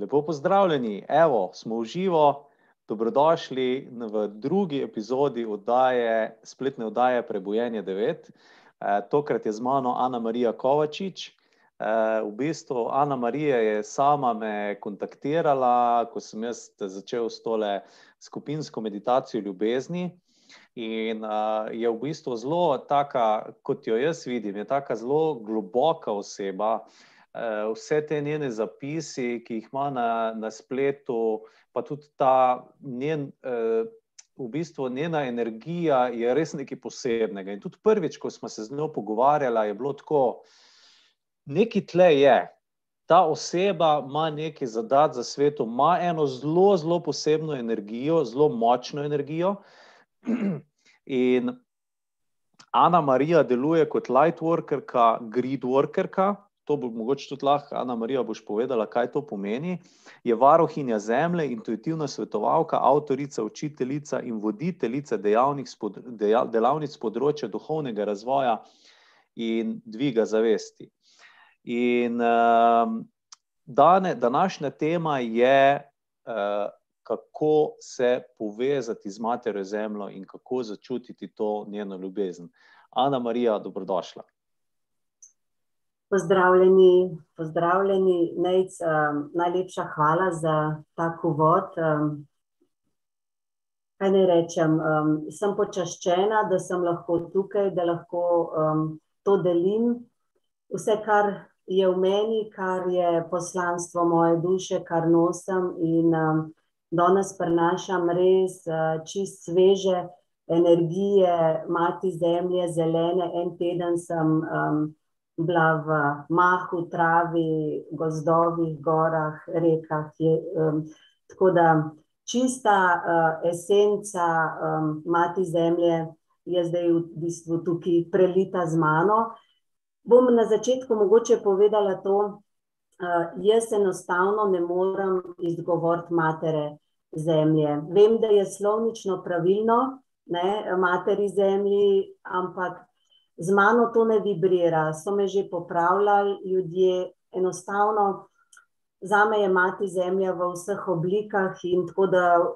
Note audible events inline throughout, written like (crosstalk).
Lepo pozdravljeni, evo, smo v živo, dobrodošli v drugi epizodi oddaje, spletne oddaje Prebojenje 9. E, tokrat je z mano Ana Marija Kovačič. E, v bistvu Ana Marija je sama me kontaktirala, ko sem jaz začel s tole skupinsko meditacijo ljubezni. In uh, je v bistvu zelo taka, kot jo jaz vidim, je taka zelo globoka oseba, uh, Eh, vse te njene zapisi, ki jih ima na, na spletu, pa tudi ta njen, eh, v bistvu njena energija je res nekaj posebnega. In tudi prvič, ko smo se z njo pogovarjali, je bilo tako, neki tle je. Ta oseba ima nekaj zadat za svet, ima eno zelo, zelo posebno energijo, zelo močno energijo. (clears throat) In Ana Marija deluje kot light workerka, grid workerka, to bo mogoče tudi lahko, Ana Marija, boš povedala, kaj to pomeni. Je varohinja zemlje, intuitivna svetovalka, avtorica, učiteljica in voditeljica delavnic področja duhovnega razvoja in dviga zavesti. In uh, dane, današnja tema je, uh, kako se povezati z materjo zemljo in kako začutiti to njeno ljubezen. Ana Marija, dobrodošla. Pozdravljeni, pozdravljeni, Nejc, um, najlepša hvala za ta uvod. Um, kaj naj rečem? Um, sem počaščena, da sem lahko tukaj, da lahko um, to delim. Vse, kar je v meni, kar je poslanstvo moje duše, kar nosim in um, danes prenašam res uh, čist sveže energije, mati zemlje, zelene. En teden sem. Um, bila v mahu, travi, gozdovih, gorah, rekah. Je, um, tako da čista uh, esenca um, mati zemlje je zdaj v bistvu tukaj prelita z mano. Bom na začetku mogoče povedala to, uh, jaz enostavno ne morem izgovoriti matere zemlje. Vem, da je slovnično pravilno, ne, materi zemlji, ampak z mano to ne vibrira, so me že popravljali ljudje, enostavno za me je mati zemlja v vseh oblikah in tako da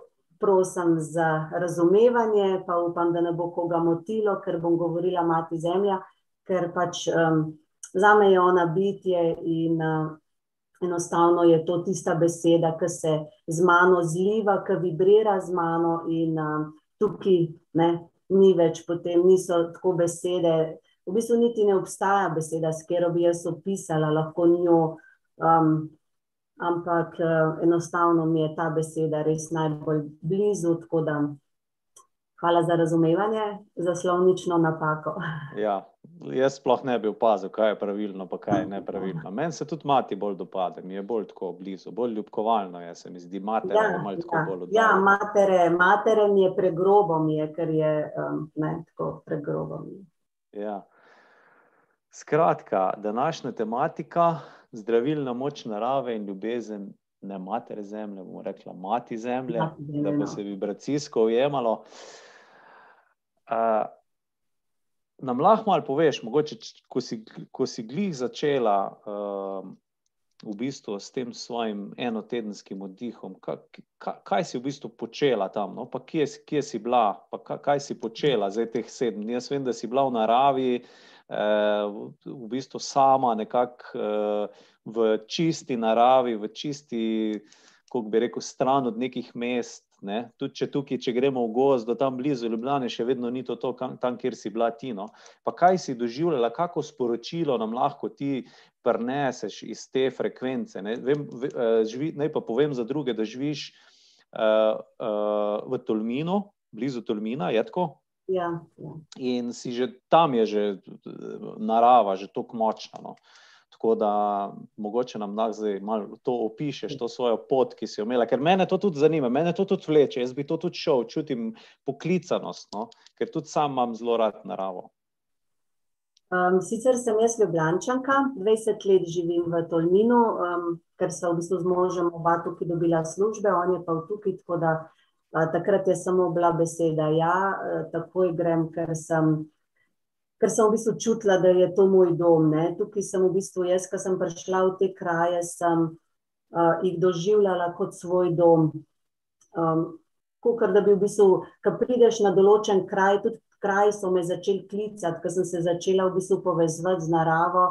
prosim za razumevanje, pa upam, da ne bo koga motilo, ker bom govorila mati zemlja, ker pač um, za me je ona bitje in uh, enostavno je to tista beseda, ki se z mano zliva, ki vibrira z mano in uh, tukaj ne, ni več, potem niso tako besede. V bistvu niti ne obstaja beseda, s katero bi jaz opisala, lahko njo. Um, ampak uh, enostavno mi je ta beseda res najbolj blizu. Tako da hvala za razumevanje, za slovnično napako. Ja, jaz sploh ne bi opazil, kaj je pravilno, pa kaj je nepravilno. Meni se tudi mati bolj dopade, mi je bolj tako blizu, bolj ljubkovalno je, se mi zdi, matere ja, je malo tako ja, bolj oddaljeno. Ja, matere, matere mi je pregrobo, mi je, ker je um, ne, tako pregrobo. Ja. Skratka, današnja tematika, zdravilna moč narave in ljubezen ne matere zemlje, bomo rekla mati zemlje, mati zemlje da bi no. se vibracijsko ujemalo. Uh, nam lahko malo poveš, mogoče, ko si, ko si glih začela uh, v bistvu s tem svojim enotedenskim oddihom, kaj, kaj si v bistvu počela tam, no? pa kje, kje si bila, pa kaj si počela za teh sedem dni. Jaz vem, da si bila v naravi, uh, v bistvu sama, nekako uh, v čisti naravi, v čisti, kako bi rekel, stran od nekih mest. Ne? Tudi če tukaj, če gremo v gozd, do tam blizu Ljubljana, še vedno ni to, to tam, kjer si bila ti. No? Pa kaj si doživljala, kako sporočilo nam lahko ti preneseš iz te frekvence? Vem, uh, živi, naj pa povem za druge, da živiš uh, uh, v Tolminu, blizu Tolmina, je tako? Ja, ja. In si že tam je že narava, že tako močna. No? Uh, Tako da mogoče nam da zdaj malo to opišeš, to svojo pot, ki si jo imela, ker mene to tudi zanima, mene to tudi vleče. Jaz bi to tudi šel, čutim poklicanost, no? ker tudi sam imam zelo rad naravo. Um, sicer sem jaz Ljubljančanka, 20 let živim v Tolminu, um, ker sem v bistvu z možem oba tukaj dobila službe, on je pa tukaj, tako da uh, takrat je samo bila beseda ja, uh, takoj grem, ker sem ker sem v bistvu čutila, da je to moj dom. Ne. Tukaj sem v bistvu jaz, ki sem prišla v te kraje, sem uh, jih doživljala kot svoj dom. Um, Kukor, da bi v bistvu, ko prideš na določen kraj, tudi kraj so me začeli klicati, ko sem se začela v bistvu povezati z naravo.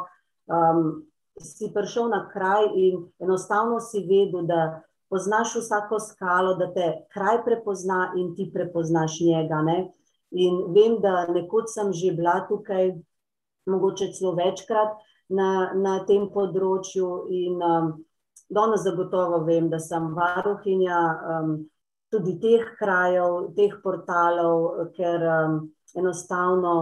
Um, si prišel na kraj in enostavno si vedel, da poznaš vsako skalo, da te kraj prepozna in ti prepoznaš njega. Ne? In vem, da nekoč sem že bila tukaj, mogoče celo večkrat na, na tem področju, in um, danes zagotovo vem, da sem varuhinja. Um, Tudi teh krajev, teh portalov, ker um, enostavno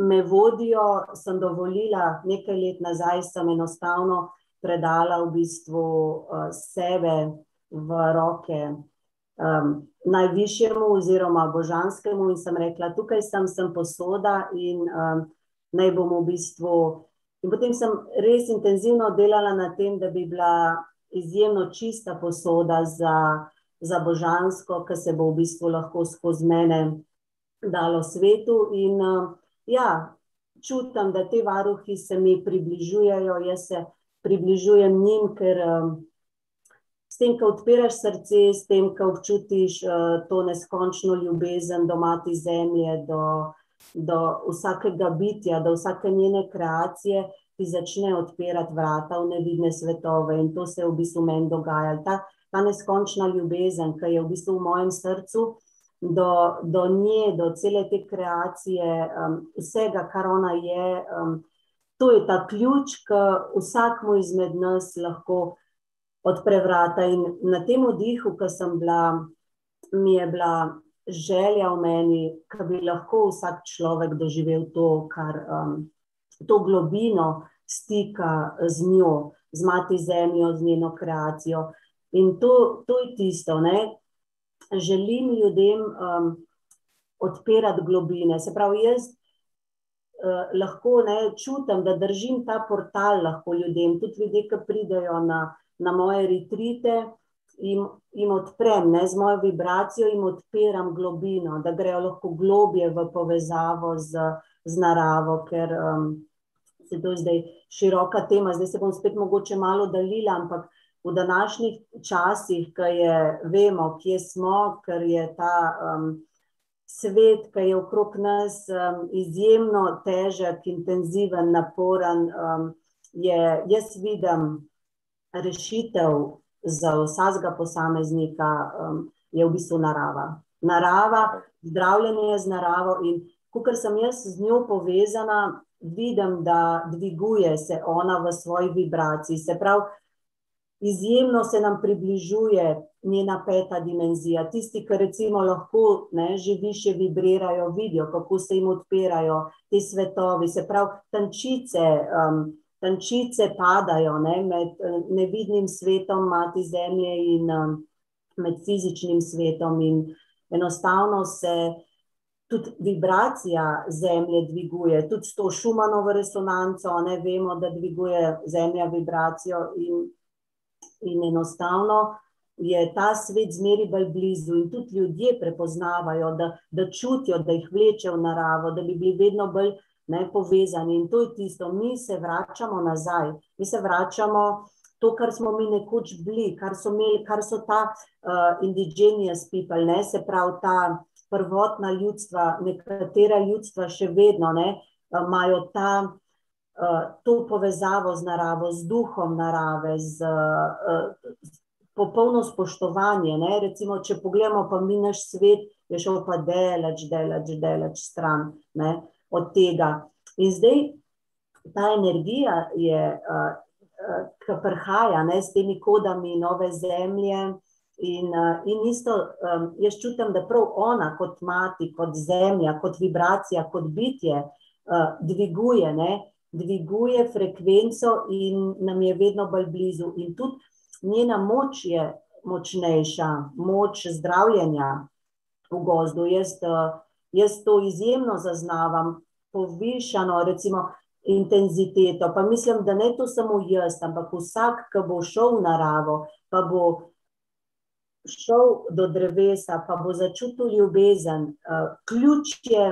me vodijo. Sem dovolila nekaj let nazaj, sem enostavno predala v bistvu uh, sebe v roke um, najvišjemu oziroma božanskemu in sem rekla, tukaj sem, sem posoda in um, naj bom v bistvu. In potem sem res intenzivno delala na tem, da bi bila izjemno čista posoda za, za božansko, ki se bo v bistvu lahko skozi mene dalo svetu. In uh, ja, čutim, da te varuhi se mi približujejo, jaz se približujem njim, ker um, s tem, ko odpiraš srce, s tem, ko občutiš uh, to neskončno ljubezen do mati zemlje, do, do vsakega bitja, do vsake njene kreacije. Ti začne odpirati vrata v nevidne svetove, in to se je v bistvu meni dogajalo. Ta, ta neskončna ljubezen, ki je v bistvu v mojem srcu, do, do nje, do cele te kreacije, um, vsega, kar ona je. Um, to je ta ključ, ki vsakmu izmed nas lahko odpre vrata. In na tem odihu, ki sem bila, mi je bila želja v meni, da bi lahko vsak človek doživel to, kar um, to globino stika z njo, z mati zemljo, z njeno kreacijo. In to, to je tisto, ne, želim ljudem um, odpirati globine. Se pravi, jaz uh, lahko ne, čutim, da držim ta portal lahko ljudem, tudi ljudje, ki pridejo na, na moje retrite. In jim odprem, ne, z mojo vibracijo jim odpiram globino, da grejo lahko globje v povezavo z, z naravo, ker um, se to je zdaj široka tema. Zdaj se bom spet mogoče malo dalila, ampak v današnjih časih, ki je, vemo, kje smo, ker je ta um, svet, ki je okrog nas um, izjemno težek, intenziven, naporen, um, je, jaz vidim rešitev za vsakega posameznika, um, je v bistvu narava. Narava, zdravljenje z naravo in ker sem jaz z njo povezana, vidim, da dviguje se ona v svoji vibraciji. Se pravi, izjemno se nam približuje njena peta dimenzija. Tisti, ki recimo lahko ne, že više vibrirajo, vidijo, kako se jim odpirajo ti svetovi, se pravi, tančice. Um, Tančice padajo ne, med nevidnim svetom, mati zemlje, in um, med fizičnim svetom, in enostavno se tudi vibracija zemlje dviguje, tudi s to šumanovo resonanco. Ne vemo, da dviguje zemlja vibracijo, in in enostavno je ta svet zmeri bolj blizu, in tudi ljudje prepoznavajo, da, da čutijo, da jih vleče v naravo, da bi bili vedno bolj ne, povezani. In to je tisto, mi se vračamo nazaj, mi se vračamo. To, kar smo mi nekoč bili, kar so, imeli, kar so ta uh, indigenous people, ne, se pravi ta prvotna ljudstva, nekatera ljudstva še vedno ne, imajo ta Eh, to povezavo z naravo, z duhom narave, z uh, popolno spoštovanje. Ne? Recimo, če pogledamo, pa mi naš svet je šel pa delač, delač, delač stran ne? Od tega. In zdaj ta energija je, uh, uh, ki prihaja ne? s temi kodami nove zemlje. In, uh, in isto, um, jaz čutim, da prav ona, kot mati, kot zemlja, kot vibracija, kot bitje, uh, dviguje. Ne? dviguje frekvenco in nam je vedno bolj blizu. In tudi njena moč je močnejša, moč zdravljenja v gozdu. Jaz, jaz to izjemno zaznavam, povišano, recimo, intenziteto. Pa mislim, da ne to samo jaz, ampak vsak, ki bo šel v naravo, pa bo. Šel do drevesa, pa bo začutil ljubezen. Ključ je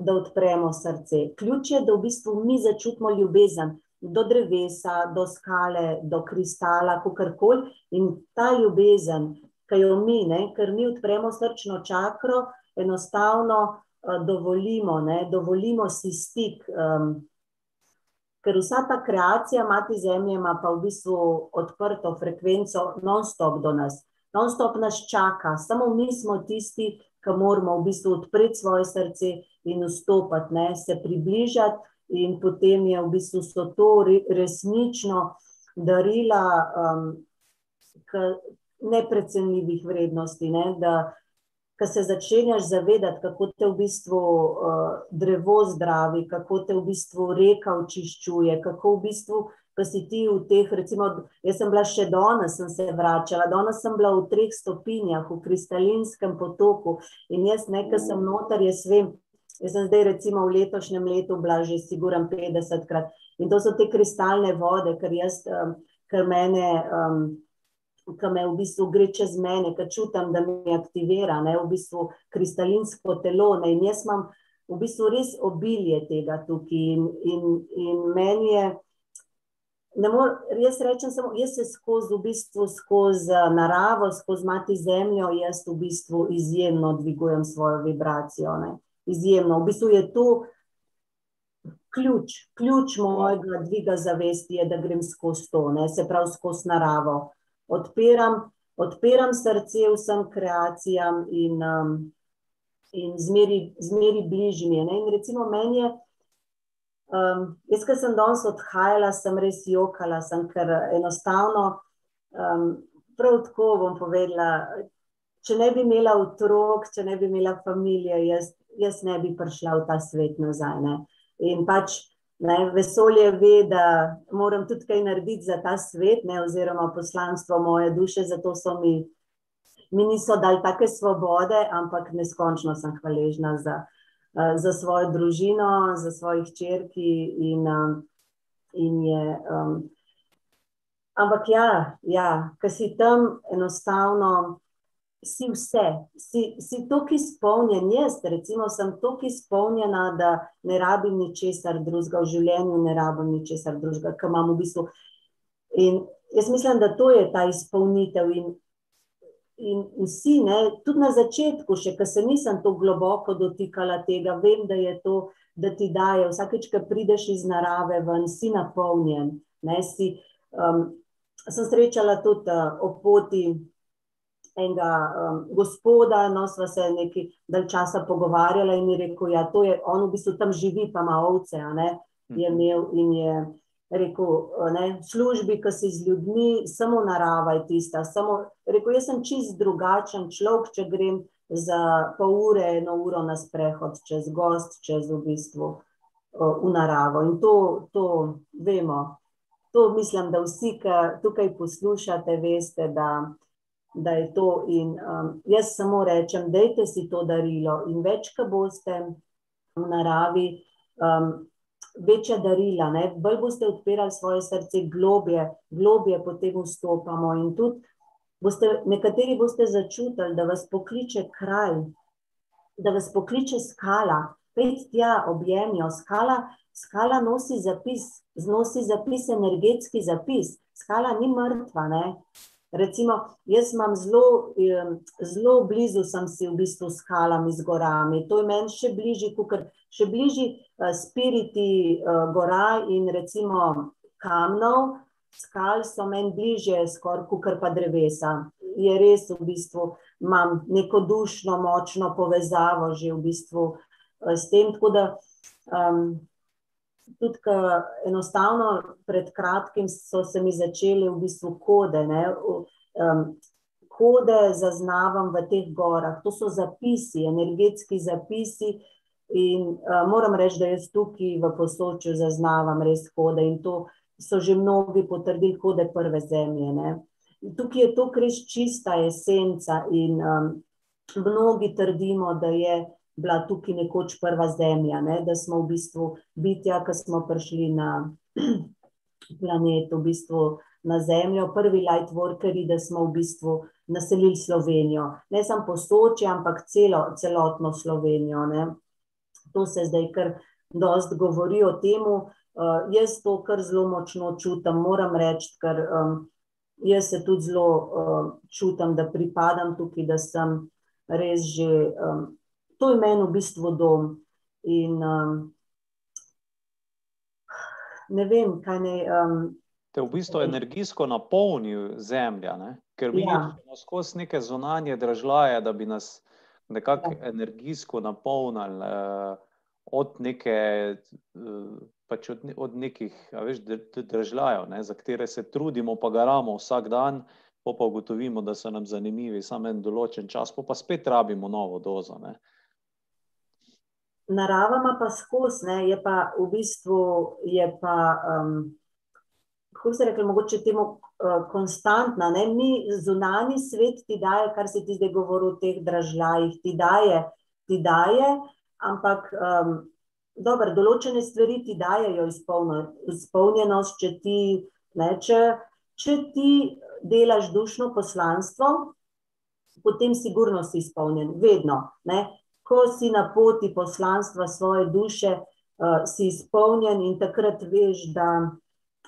da odpremo srce. Ključ je, da v bistvu mi začutimo ljubezen. do drevesa, do skale, do kristala, kakorkoli. In ta ljubezen, ki jo mi, ne, ker mi odpremo srčno čakro, enostavno uh, dovolimo, ne, dovolimo si stik. Um, ker vsa ta kreacija Mati Zemlje ima pa v bistvu odprto frekvenco, non-stop do nas, non-stop nas čaka, samo mi smo tisti, ki moramo v bistvu odpreti svoje srce in vstopiti, ne, se približati, in potem je v bistvu so to resnično darila um, neprecenljivih vrednosti. Ne, da, ko se začenjaš zavedati, kako te v bistvu uh, drevo zdravi, kako te v bistvu reka očiščuje, kako v bistvu. Pa si ti v teh, recimo, jaz sem bila še danes, sem se vračala, danes sem bila v treh stopinjah, v kristalinskem potoku in jaz nekaj sem noter, jaz vem, jaz sem zdaj recimo v letošnjem letu bila že siguran 50 krat in to so te kristalne vode, ker jaz, um, ker mene. Um, ki me v bistvu gre čez mene, ki čutim, da me aktivira, ne, v bistvu kristalinsko telo. Ne, in jaz imam v bistvu res obilje tega tukaj. In, in, in meni je, mor, jaz rečem samo, jaz se skozi, v bistvu, skozi naravo, skozi mati zemljo, jaz v bistvu izjemno dvigujem svojo vibracijo. Ne. Izjemno. V bistvu je to. Ključ, ključ mojega dviga zavesti je, da grem skozi to, ne, se pravi skozi naravo odpiram, odpiram srce vsem kreacijam in, um, in zmeri, zmeri bližnje. In recimo meni je, um, jaz, ki sem danes odhajala, sem res jokala, sem, ker enostavno, um, prav tako bom povedala, če ne bi imela otrok, če ne bi imela družine, jaz, jaz ne bi prišla v ta svet nazaj. Ne? In pač Ne, vesolje ve, da moram tudi kaj narediti za ta svet, ne, oziroma poslanstvo moje duše, zato so mi, mi niso dali take svobode, ampak neskončno sem hvaležna za, za svojo družino, za svojih črki. In, in je, um, ampak ja, ja ker si tam enostavno si vse, si, si tako izpolnjen. Jaz, recimo, sem tako izpolnjena, da ne rabim ničesar drugega v življenju, ne rabim ničesar drugega, kar imam v bistvu. In jaz mislim, da to je ta izpolnitev. In, in vsi, ne, tudi na začetku, še ko se nisem tako globoko dotikala tega, vem, da je to, da ti daje, vsakeč, ko prideš iz narave, ven, si napolnjen. Ne, si, um, sem srečala tudi uh, ob poti enega um, gospoda, no, sva se nekaj dalj časa pogovarjala in mi rekel, ja, to je, on v bistvu tam živi, pa ima ovce, a ne, je mhm. imel in je rekel, ne, službi, ki si z ljudmi, samo narava je tista, samo, rekel, jaz sem čist drugačen človek, če grem za pol ure, eno uro na sprehod, čez gost, čez v bistvu v naravo in to, to vemo, to mislim, da vsi, ki tukaj poslušate, veste, da da je to. In um, jaz samo rečem, dajte si to darilo. In več, ko boste v naravi, um, večja darila, ne? bolj boste odpirali svoje srce, globje, globje potem vstopamo. In tudi boste, nekateri boste začutili, da vas pokliče kraj, da vas pokliče skala. Pet tja objemijo, skala, skala nosi zapis, nosi zapis, energetski zapis. Skala ni mrtva, ne? Recimo, jaz imam zelo, zelo blizu, sem si v bistvu s skalami, z gorami. To je meni še bližje, kot še bližje uh, spiriti uh, gora in recimo kamnov, skal so meni bližje, skoraj kot pa drevesa. Je res, v bistvu imam neko dušno, močno povezavo že v bistvu uh, s tem. Tako da um, tudi enostavno pred kratkim so se mi začeli v bistvu kode. Ne, um, kode zaznavam v teh gorah, to so zapisi, energetski zapisi. In uh, moram reči, da jaz tukaj v posočju zaznavam res kode in to so že mnogi potrdili, kode prve zemlje. Ne. Tukaj je to res čista esenca in um, mnogi trdimo, da je bila tukaj nekoč prva zemlja, ne? da smo v bistvu bitja, ki smo prišli na (clears throat) planet, v bistvu na zemljo, prvi lightworkeri, da smo v bistvu naselili Slovenijo. Ne samo posoče, ampak celo, celotno Slovenijo. Ne? To se zdaj kar dost govori o tem. Uh, jaz to kar zelo močno čutim, moram reči, ker um, jaz se tudi zelo uh, čutim, da pripadam tukaj, da sem res že, um, to je meni v bistvu dom. In um, ne vem, kaj ne. Um, Te v bistvu energijsko napolni zemlja, ne? ker mi ja. imamo skozi neke zunanje držaje, da bi nas nekako ja. energijsko napolnili uh, od neke. Uh, Pač od, od nekih veš, držav, ne, za katere se trudimo, pa garamo vsak dan, pa, pa ugotovimo, da so nam zanimivi samo en določen čas, pa, pa spet rabimo novo dozo. Ne. Narava ima pa skozi, je pa v bistvu, je pa um, kako se reče, mogoče temu uh, konstantna. Ne? Mi zunani svet ti daje, kar se ti zdaj govori o teh dražljajih, ti daje, ti daje, ampak um, dobro, določene stvari ti dajo izpolnjenost, če ti, ne, če, če ti delaš dušno poslanstvo, potem sigurno si izpolnjen, vedno. Ne? Ko si na poti poslanstva svoje duše, uh, si izpolnjen in takrat veš, da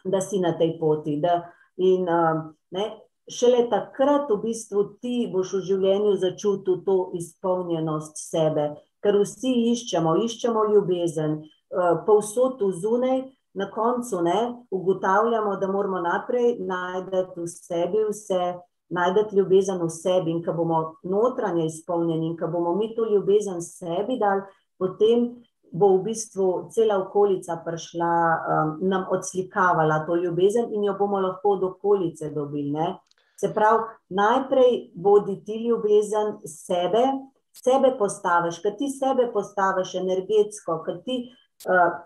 da si na tej poti. Da, in uh, ne, šele takrat, v bistvu, ti boš v življenju začutil to izpolnjenost sebe, ker vsi iščemo, iščemo ljubezen, uh, povsod v zunaj. Na koncu ne, ugotavljamo, da moramo najprej najti v sebi vse, najti ljubezen v sebi. In ko bomo notranje izpolnjeni, in ko bomo mi to ljubezen sebi dali, potem bo v bistvu cela okolica prišla, um, nam odslikavala to ljubezen in jo bomo lahko od okolice dobili. Ne? Se pravi, najprej bodi ti ljubezen sebe, sebe postaviš, ker ti sebe postaviš energetsko, ker ti uh,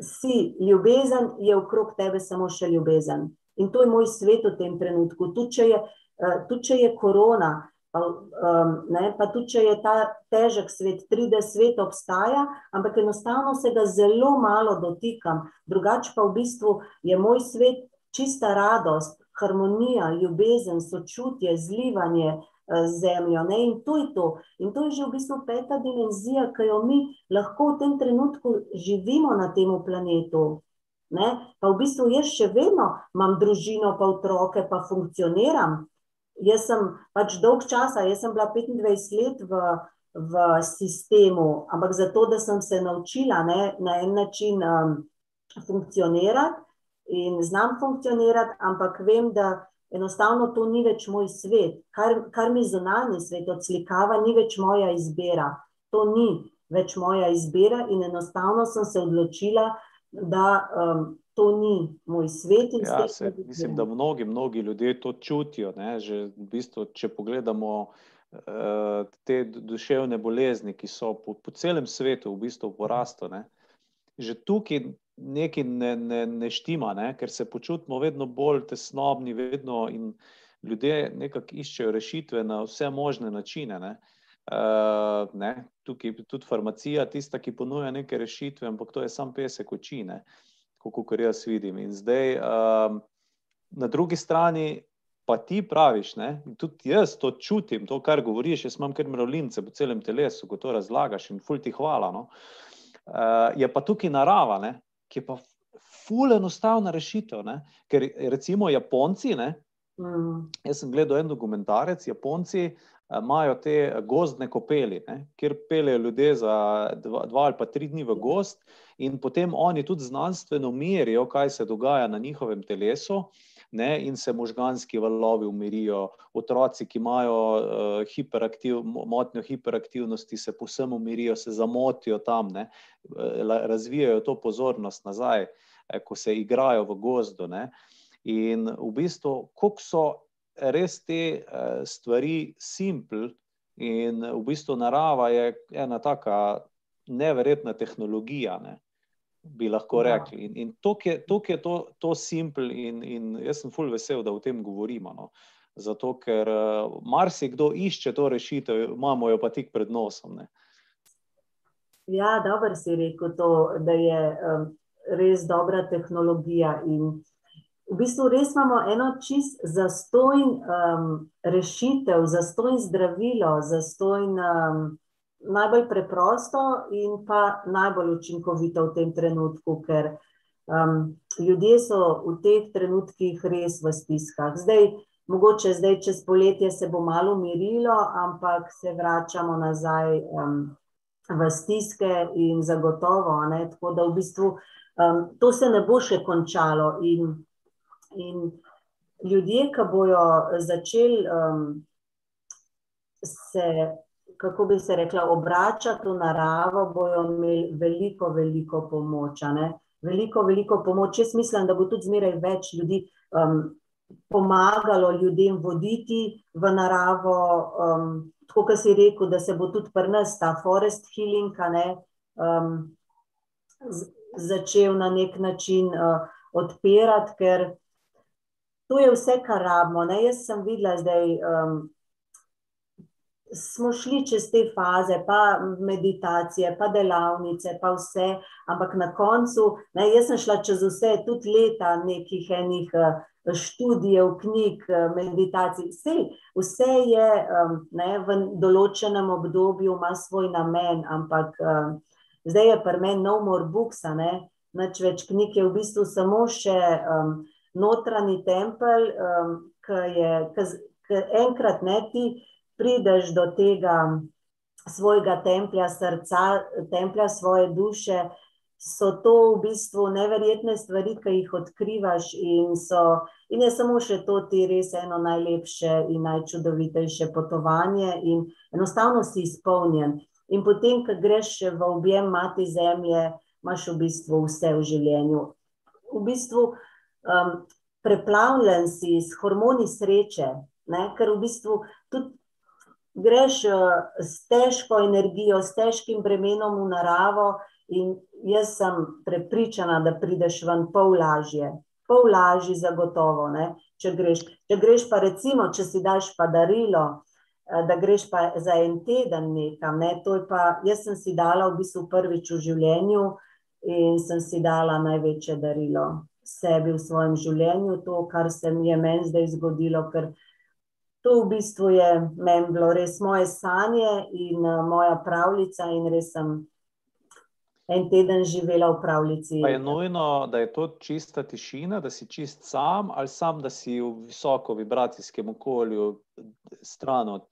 si ljubezen, je okrog tebe samo še ljubezen. In to je moj svet v tem trenutku. Tudi če je, uh, tudi če je korona, Um, ne, pa tudi, če je ta težek svet, 3D svet obstaja, ampak enostavno se ga zelo malo dotikam. Drugače pa v bistvu je moj svet čista radost, harmonija, ljubezen, sočutje, zlivanje z zemljo. Ne, in to je to. In to je že v bistvu peta dimenzija, ki jo mi lahko v tem trenutku živimo na tem planetu. Ne, pa v bistvu jaz še vedno imam družino, pa otroke, pa funkcioniram. Jaz sem pač dolg časa, jaz sem bila 25 let v, v sistemu, ampak zato, da sem se naučila ne, na en način um, funkcionirati in znam funkcionirati, ampak vem, da enostavno to ni več moj svet. Kar, kar mi zunanji svet odslikava, ni več moja izbira. To ni več moja izbira in enostavno sem se odločila, da. Um, to ni moj svet. Ja, se, mislim, da mnogi, mnogi ljudje to čutijo. Že, v bistvu, če pogledamo uh, te duševne bolezni, ki so po, po celem svetu v bistvu porastu, ne? že tukaj nekaj ne, ne, ne štima, ne? ker se počutimo vedno bolj tesnobni, vedno in ljudje nekako iščejo rešitve na vse možne načine. Ne? Uh, ne, tukaj je tudi farmacija, tista, ki ponuja neke rešitve, ampak to je samo pesek oči. Uh, kot jaz vidim. In zdaj, um, na drugi strani, pa ti praviš, ne, tudi jaz to čutim, to, kar govoriš, jaz imam kar mravljince po celem telesu, ko to razlagaš in ful ti hvala. No. Uh, je pa tukaj narava, ne, ki je pa ful enostavna rešitev. Ne, ker recimo Japonci, ne, mm. jaz sem gledal en dokumentarec, Japonci. Imajo te gozdne kopeli, ne, kjer pelejo ljudje za dva, dva ali pa tri dni v gost, in potem oni tudi znanstveno merijo, kaj se dogaja na njihovem telesu. Ne, in se možganski valovi umirijo, otroci, ki imajo uh, hiperaktiv, motnjo hiperaktivnosti, se posebno umirijo, se zamotijo tam, ne, razvijajo to pozornost nazaj, eh, ko se igrajo v gozdu. Ne. In v bistvu, kako so res te uh, stvari simple, in v bistvu narava je ena taka neverjetna tehnologija. Ne bi lahko ja. rekli. In, in to je, je to, to simpel, in, in jaz sem fulj vesel, da o tem govorimo. No. Zato, ker uh, marsikdo išče to rešitev, imamo jo pa tik pred nosom. Ne. Ja, dobro si rekel, to, da je um, res dobra tehnologija. V bistvu res imamo eno čist zastojn um, rešitev, zastojn zdravilo, zastojn. Um, najbolj preprosto in pa najbolj učinkovito v tem trenutku, ker Um, ljudje so v teh trenutkih res v stiskah. Zdaj, mogoče zdaj čez poletje se bo malo umirilo, ampak se vračamo nazaj um, v stiske in zagotovo. Ne? Tako da v bistvu um, to se ne bo še končalo. In, in ljudje, ki bojo začeli um, se kako bi se rekla, obračati v naravo, bojo imeli veliko, veliko pomoč. Veliko, veliko pomoč. Jaz mislim, da bo tudi zmeraj več ljudi um, pomagalo ljudem voditi v naravo. Um, tako, kot si rekel, da se bo tudi pri nas ta forest healing ne, um, začel na nek način uh, odpirati, ker to je vse, kar rabimo. Ne. Jaz sem videla zdaj. Um, smo šli čez te faze, pa meditacije, pa delavnice, pa vse, ampak na koncu, ne, jaz sem šla čez vse, tudi leta nekih enih eh, študijev, knjig, eh, meditacij. Vse, vse je ne, v določenem obdobju, ima svoj namen, ampak zdaj je pri meni no more books, ne, nič več knjig je v bistvu samo še um, notranji tempelj, um, ki je, ki enkrat ne ti prideš do tega svojega templja srca, templja svoje duše, so to v bistvu neverjetne stvari, ki jih odkrivaš, in, so, in je samo še to ti res eno najlepše in najčudovitejše potovanje, in enostavno si izpolnjen. In potem, ko greš v objem mati zemlje, imaš v bistvu vse v življenju. V bistvu um, preplavljen si s hormoni sreče, ne? ker v bistvu tudi greš uh, s težko energijo, s težkim bremenom v naravo, in jaz sem prepričana, da prideš ven pol lažje, pol lažje, zagotovo. Če greš. če greš, pa recimo, če si daš pa darilo, uh, da greš pa za en teden nekam. Ne? Pa, jaz sem si dala v bistvu prvič v življenju in sem si dala največje darilo. Sebi v svojem življenju, to, kar se mi je meni zdaj zgodilo, ker to v bistvu je meni bilo res moje sanje in uh, moja pravljica, in res sem en teden živela v pravljici. Pa je nujno, da je to čista tišina, da si čist sam, ali sam, da si v visoko vibracijskem okolju, stran od.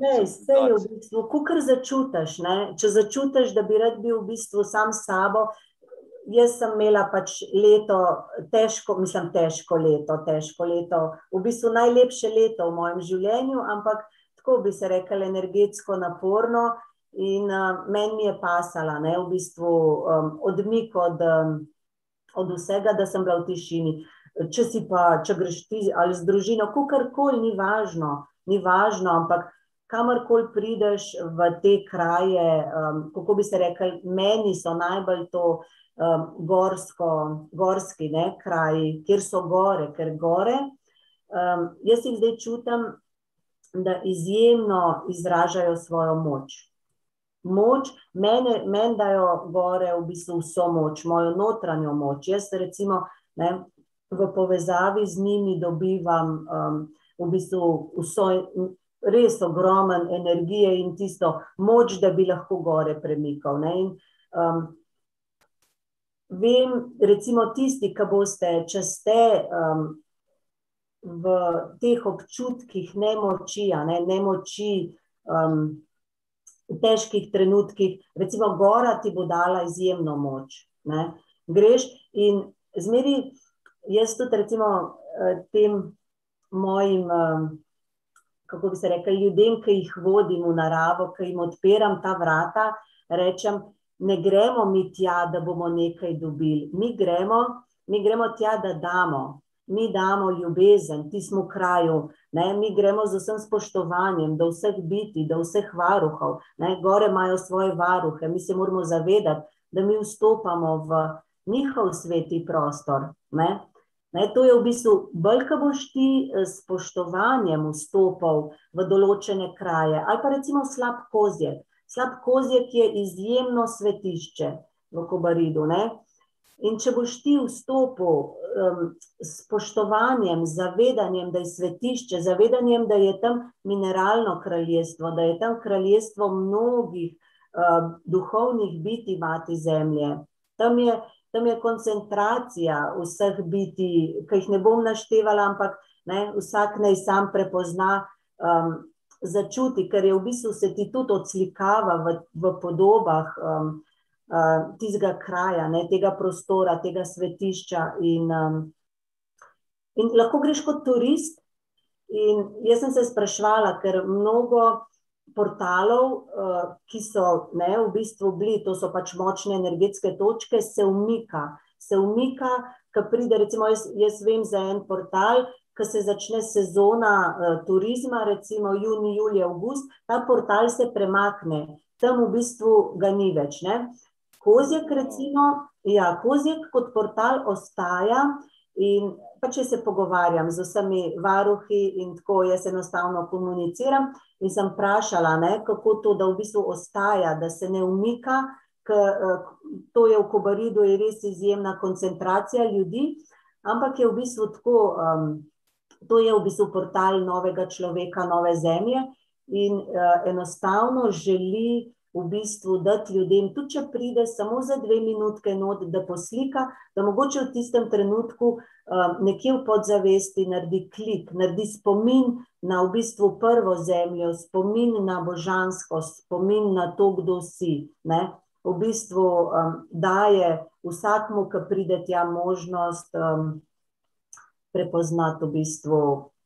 Ne, vse je v bistvu, kar začutiš. Če začutiš, da bi rad bil v bistvu sam s sabo, jaz sem imela pač leto, težko, mislim, težko leto, težko leto, v bistvu najlepše leto v mojem življenju, ampak tako bi se rekel, energetsko naporno. In uh, meni je pasala, ne, v bistvu um, odmik od, um, od vsega, da sem bila v tišini. Če si pa, če greš ti ali z družino, kakorkoli, ni važno, ni važno, ampak kamorkoli prideš v te kraje, um, kako bi se rekel, meni so najbolj to uh, um, gorsko, gorski ne, kraji, kjer so gore, ker gore. Um, jaz jih zdaj čutim, da izjemno izražajo svojo moč. Moč, meni dajo gore v bistvu vso moč, mojo notranjo moč. Jaz, recimo, ne, v povezavi z njimi dobivam um, v bistvu vso res ogromen energije in tisto moč, da bi lahko gore premikal. Ne, in, um, vem, recimo tisti, ki boste, če ste um, v teh občutkih nemoči, ne, nemoči um, v težkih trenutkih, recimo gora ti bo dala izjemno moč. Ne. Greš in zmeri, jaz tudi recimo eh, tem mojim, um, kako bi se rekel, ljudem, ki jih vodim v naravo, ki jim odpiram ta vrata, rečem, ne gremo mi tja, da bomo nekaj dobili. Mi gremo, mi gremo tja, da damo. Mi damo ljubezen, ti smo v kraju, ne? mi gremo z vsem spoštovanjem do vseh biti, do vseh varuhov. Ne? Gore imajo svoje varuhe, mi se moramo zavedati, da mi vstopamo v njihov sveti prostor. Ne? Ne? To je v bistvu, bolj, ko boš ti s spoštovanjem vstopal v določene kraje, ali pa recimo slab kozjek. Slab kozjek je izjemno svetišče v Kobaridu. Ne? In če boš ti vstopil um, s spoštovanjem, zavedanjem, da je svetišče, zavedanjem, da je tam mineralno kraljestvo, da je tam kraljestvo mnogih uh, duhovnih biti, mati zemlje. Tam je tam je koncentracija vseh biti, ki jih ne bom naštevala, ampak ne, vsak naj sam prepozna, um, začuti, ker je v bistvu se ti tudi odslikava v, v podobah um, uh, tistega kraja, ne, tega prostora, tega svetišča. In, um, in lahko greš kot turist. In jaz sem se sprašvala, ker mnogo portalov, uh, ki so ne, v bistvu bili, to so pač močne energetske točke, se umika. Se umika, ko pride, recimo, jaz, jaz vem za en portal, ko se začne sezona uh, turizma, recimo juni, julij, august, ta portal se premakne, tam v bistvu ga ni več. Ne. Kozjek, recimo, ja, Kozjek kot portal ostaja. In pa če se pogovarjam z vsemi varuhi, in tako jaz enostavno komuniciram, in sem vprašala, ne, kako to, da v bistvu ostaja, da se ne umika, ker eh, to je v Kobaridu, je res izjemna koncentracija ljudi, ampak je v bistvu tako, um, to je v bistvu portal novega človeka, nove zemlje, in uh, enostavno želi v bistvu dati ljudem, tudi če pride samo za dve minutke not, da poslika, da mogoče v tistem trenutku um, nekje v podzavesti naredi klik, naredi spomin na v bistvu prvo zemljo, spomin na božansko, spomin na to, kdo si. Ne? V bistvu um, daje vsakmu, ki pride tja, možnost um, prepoznati v bistvu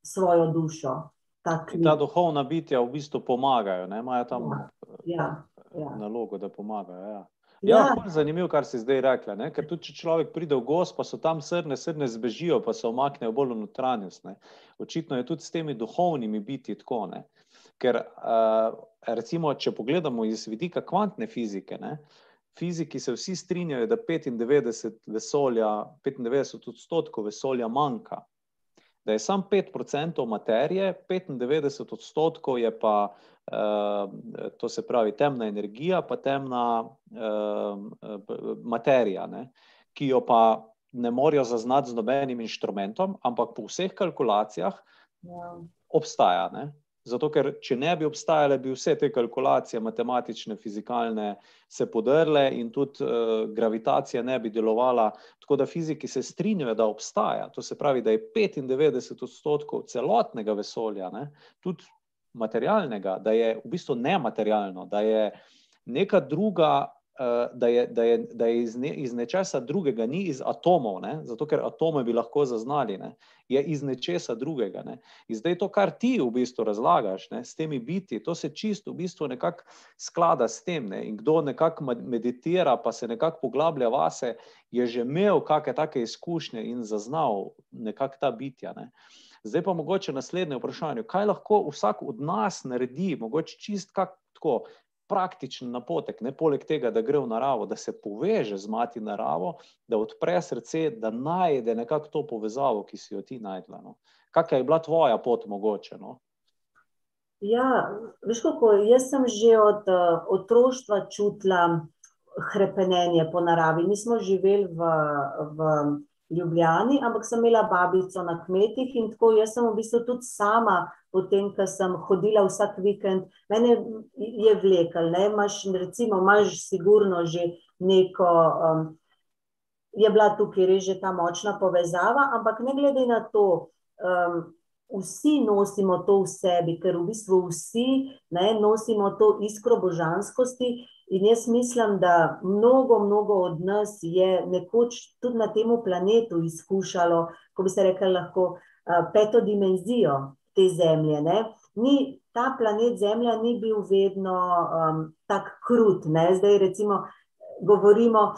svojo dušo. Ta, ta duhovna bitja v bistvu pomagajo, imajo tam. Ja. Ja ja. nalogo, da pomagajo. Ja. Ja, ja. Zanimivo, kar si zdaj rekla. Ne? Ker tudi, če človek pride v gost, pa so tam srne, srne zbežijo, pa se omaknejo bolj v notranjost. Ne? Očitno je tudi s temi duhovnimi biti tako. Ne? Ker, uh, recimo, če pogledamo iz vidika kvantne fizike, ne? Fiziki se vsi strinjajo, da 95 vesolja, 95 odstotkov vesolja manjka. Da je samo 5% materije, 95 odstotkov je pa Ehm, to se pravi temna energija, pa temna uh, materija, ne, ki jo pa ne morajo zaznati z nobenim inštrumentom, ampak po vseh kalkulacijah ja. obstaja. Ne. Zato, ker če ne bi obstajale, bi vse te kalkulacije, matematične, fizikalne, se podrle in tudi uh, gravitacija ne bi delovala. Tako da fiziki se strinjajo, da obstaja. To se pravi, da je 95 odstotkov celotnega vesolja, ne, tudi materialnega, da je v bistvu nematerialno, da je neka druga, da je, da je, da je iz, ne, iz nečesa drugega, ni iz atomov, ne? zato ker atome bi lahko zaznali, ne? je iz nečesa drugega. Ne? In zdaj to, kar ti v bistvu razlagaš ne? s temi biti, to se čisto v bistvu nekako sklada s tem. Ne? In kdo nekako meditira, pa se nekako poglablja vase, je že imel kakšne take izkušnje in zaznal nekako ta bitja. Ne? Zdaj pa mogoče naslednje vprašanje. Kaj lahko vsak od nas naredi, mogoče čist kako praktičen napotek, ne poleg tega, da gre v naravo, da se poveže z mati naravo, da odpre srce, da najde nekako to povezavo, ki si jo ti najdla. No? Kakšna je bila tvoja pot mogoče? No? Ja, veš kako, jaz sem že od uh, otroštva čutila hrepenenje po naravi. Mi smo živeli v, v Ljubljani, ampak sem imela babico na kmetih in tako jaz sem v bistvu tudi sama, potem, ko sem hodila vsak vikend, mene je vlekel, ne, imaš, recimo, imaš sigurno že neko, um, je bila tukaj res že ta močna povezava, ampak ne glede na to, um, vsi nosimo to v sebi, ker v bistvu vsi ne, nosimo to iskro božanskosti In jaz mislim, da mnogo, mnogo od nas je nekoč tudi na tem planetu izkušalo, ko bi se rekel, lahko peto dimenzijo te zemlje. Ni, ta planet Zemlja ni bil vedno um, tako krut. Ne? Zdaj, recimo, govorimo,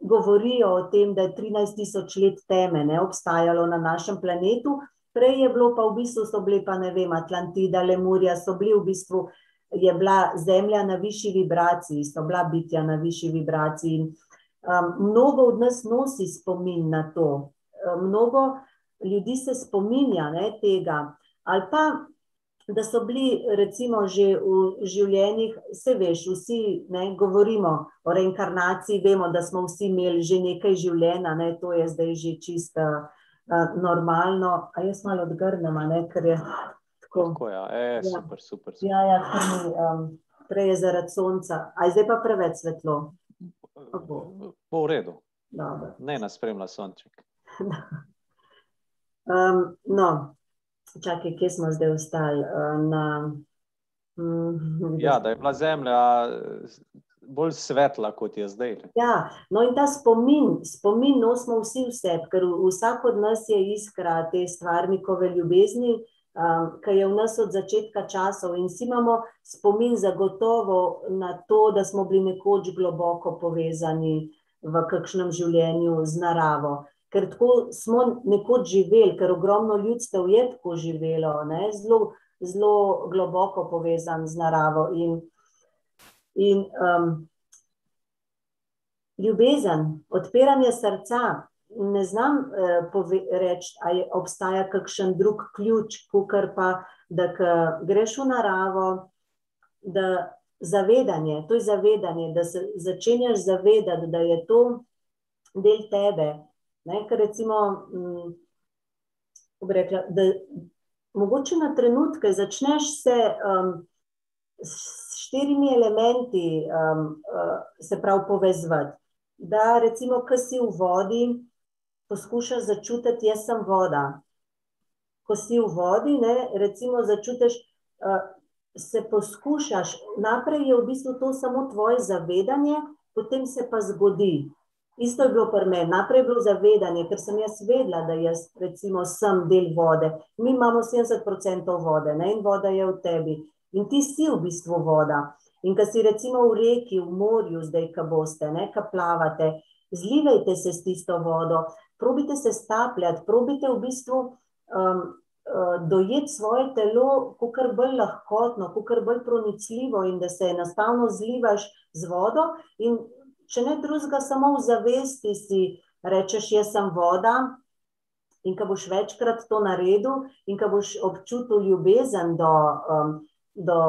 govorijo o tem, da je 13 tisoč let teme ne, obstajalo na našem planetu, prej je bilo pa v bistvu, so bili pa ne vem, Atlantida, Lemurja, so bili v bistvu je bila zemlja na višji vibraciji, so bila bitja na višji vibraciji. Um, mnogo od nas nosi spomin na to, um, mnogo ljudi se spominja ne, tega. Ali pa, da so bili, recimo, že v življenjih, se veš, vsi ne, govorimo o reinkarnaciji, vemo, da smo vsi imeli že nekaj življenja, ne, to je zdaj že čisto uh, normalno. A jaz malo odgrnem, ker je Tako je, ja. e, super, ja. super. super. Ja, ja, mi, um, prej je zaradi sonca, a zdaj pa preveč svetlo. Bo v redu. Dobro. Ne nas spremlja sonček. (laughs) Um, no, čakaj, kje smo zdaj ostali? Uh, na, mm, Ja, da je bila zemlja bolj svetla, kot je zdaj. Ja, no in ta spomin, spomin nosimo vsi v sebi, ker vsak od nas je iskra te stvarnikove ljubezni, um, ki je v nas od začetka časov in vsi imamo spomin zagotovo na to, da smo bili nekoč globoko povezani v kakšnem življenju z naravo. Ker tako smo nekoč živeli, ker ogromno ljudstev je tako živelo, ne, zelo, zelo globoko povezan z naravo. In, in um, ljubezen, odpiranje srca. Ne znam pove- reči, ali obstaja kakšen drug ključ, kot pa, da greš v naravo, da zavedanje, to je zavedanje, da se začenjaš zavedati, da je to del tebe. Ne, ker recimo, bi rekla, da mogoče na trenutke začneš se um, štirimi elementi, um, uh, se pravi, povezati. Da, recimo, ko si v vodi, poskušaš začutiti, jaz sem voda. Ko si v vodi, ne, recimo, začutiš, uh, se poskušaš, najprej je v bistvu to samo tvoje zavedanje, potem se pa zgodi. Isto je bilo pri meni, najprej je bilo zavedanje, ker sem jaz vedela, da jaz recimo sem del vode. Mi imamo 70% vode ne, in voda je v tebi. In ti si v bistvu voda. In ko si recimo v reki, v morju, zdaj, ko boste, ne, ko plavate, zlivajte se s tisto vodo, probite se stapljati, probite v bistvu um, uh, dojeti svoje telo, kot bolj lahkotno, kot bolj pronicljivo, in da se enostavno zlivaš z vodo. In če ne drugega, samo v zavesti si rečeš, jaz sem voda. In ko boš večkrat to naredil, in ko boš občutil ljubezen do, um, do,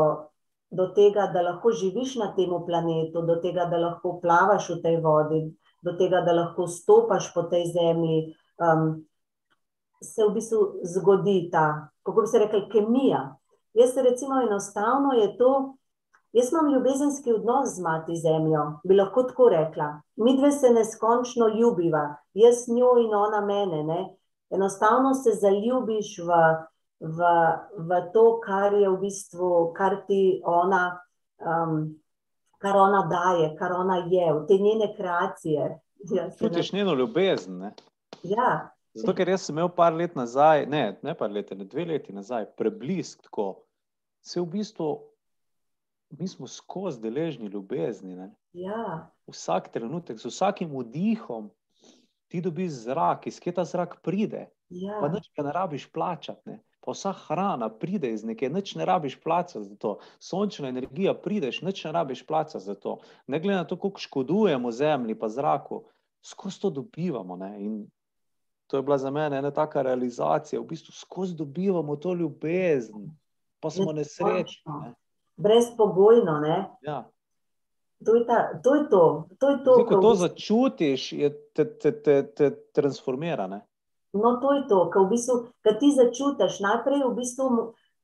do tega, da lahko živiš na tem planetu, do tega, da lahko plavaš v tej vodi, do tega, da lahko stopaš po tej zemlji, um, se v bistvu zgodi ta, kako bi se rekel, kemija. Jaz se recimo enostavno je to. Jaz imam ljubezenski odnos z mati zemljo, bi lahko tako rekla. Mi dve se neskončno ljubiva, jaz njo in ona mene. Ne? Enostavno se zaljubiš v, v, v to, kar je v bistvu, kar ti ona, um, kar ona daje, kar ona je, v te njene kreacije. Ja, se ne- Čutiš njeno ljubezen. Ne? ja, Zato, ker jaz sem imel par let nazaj, ne, ne par let, ne dve leti nazaj, preblisk tako. Se v bistvu, mi smo skozi deležni ljubezni. Ne? ja, Vsak trenutek, z vsakim vdihom, ti dobiš zrak, iz kje ta zrak pride. Pa ja, nič ga ne rabiš plačati. Ne? Pa vsa hrana pride iz neke, nič ne rabiš plačati za to. Sončna energija prideš, nič ne rabiš plačati za to. Ne glede na to, koliko škodujemo zemlji pa zraku, skozi to dobivamo. Ne? In to je bila za mene ena taka realizacija, v bistvu skozi dobivamo to ljubezen, pa smo nesrečni. Ne? brezpogojno. Ne? Ja. To je, ta, to, je to, to je to. Zdaj, ko to začutiš, je te, te, te, te transformira. Ne? No, to je to, kar v bistvu, ti začutiš. Najprej, v bistvu,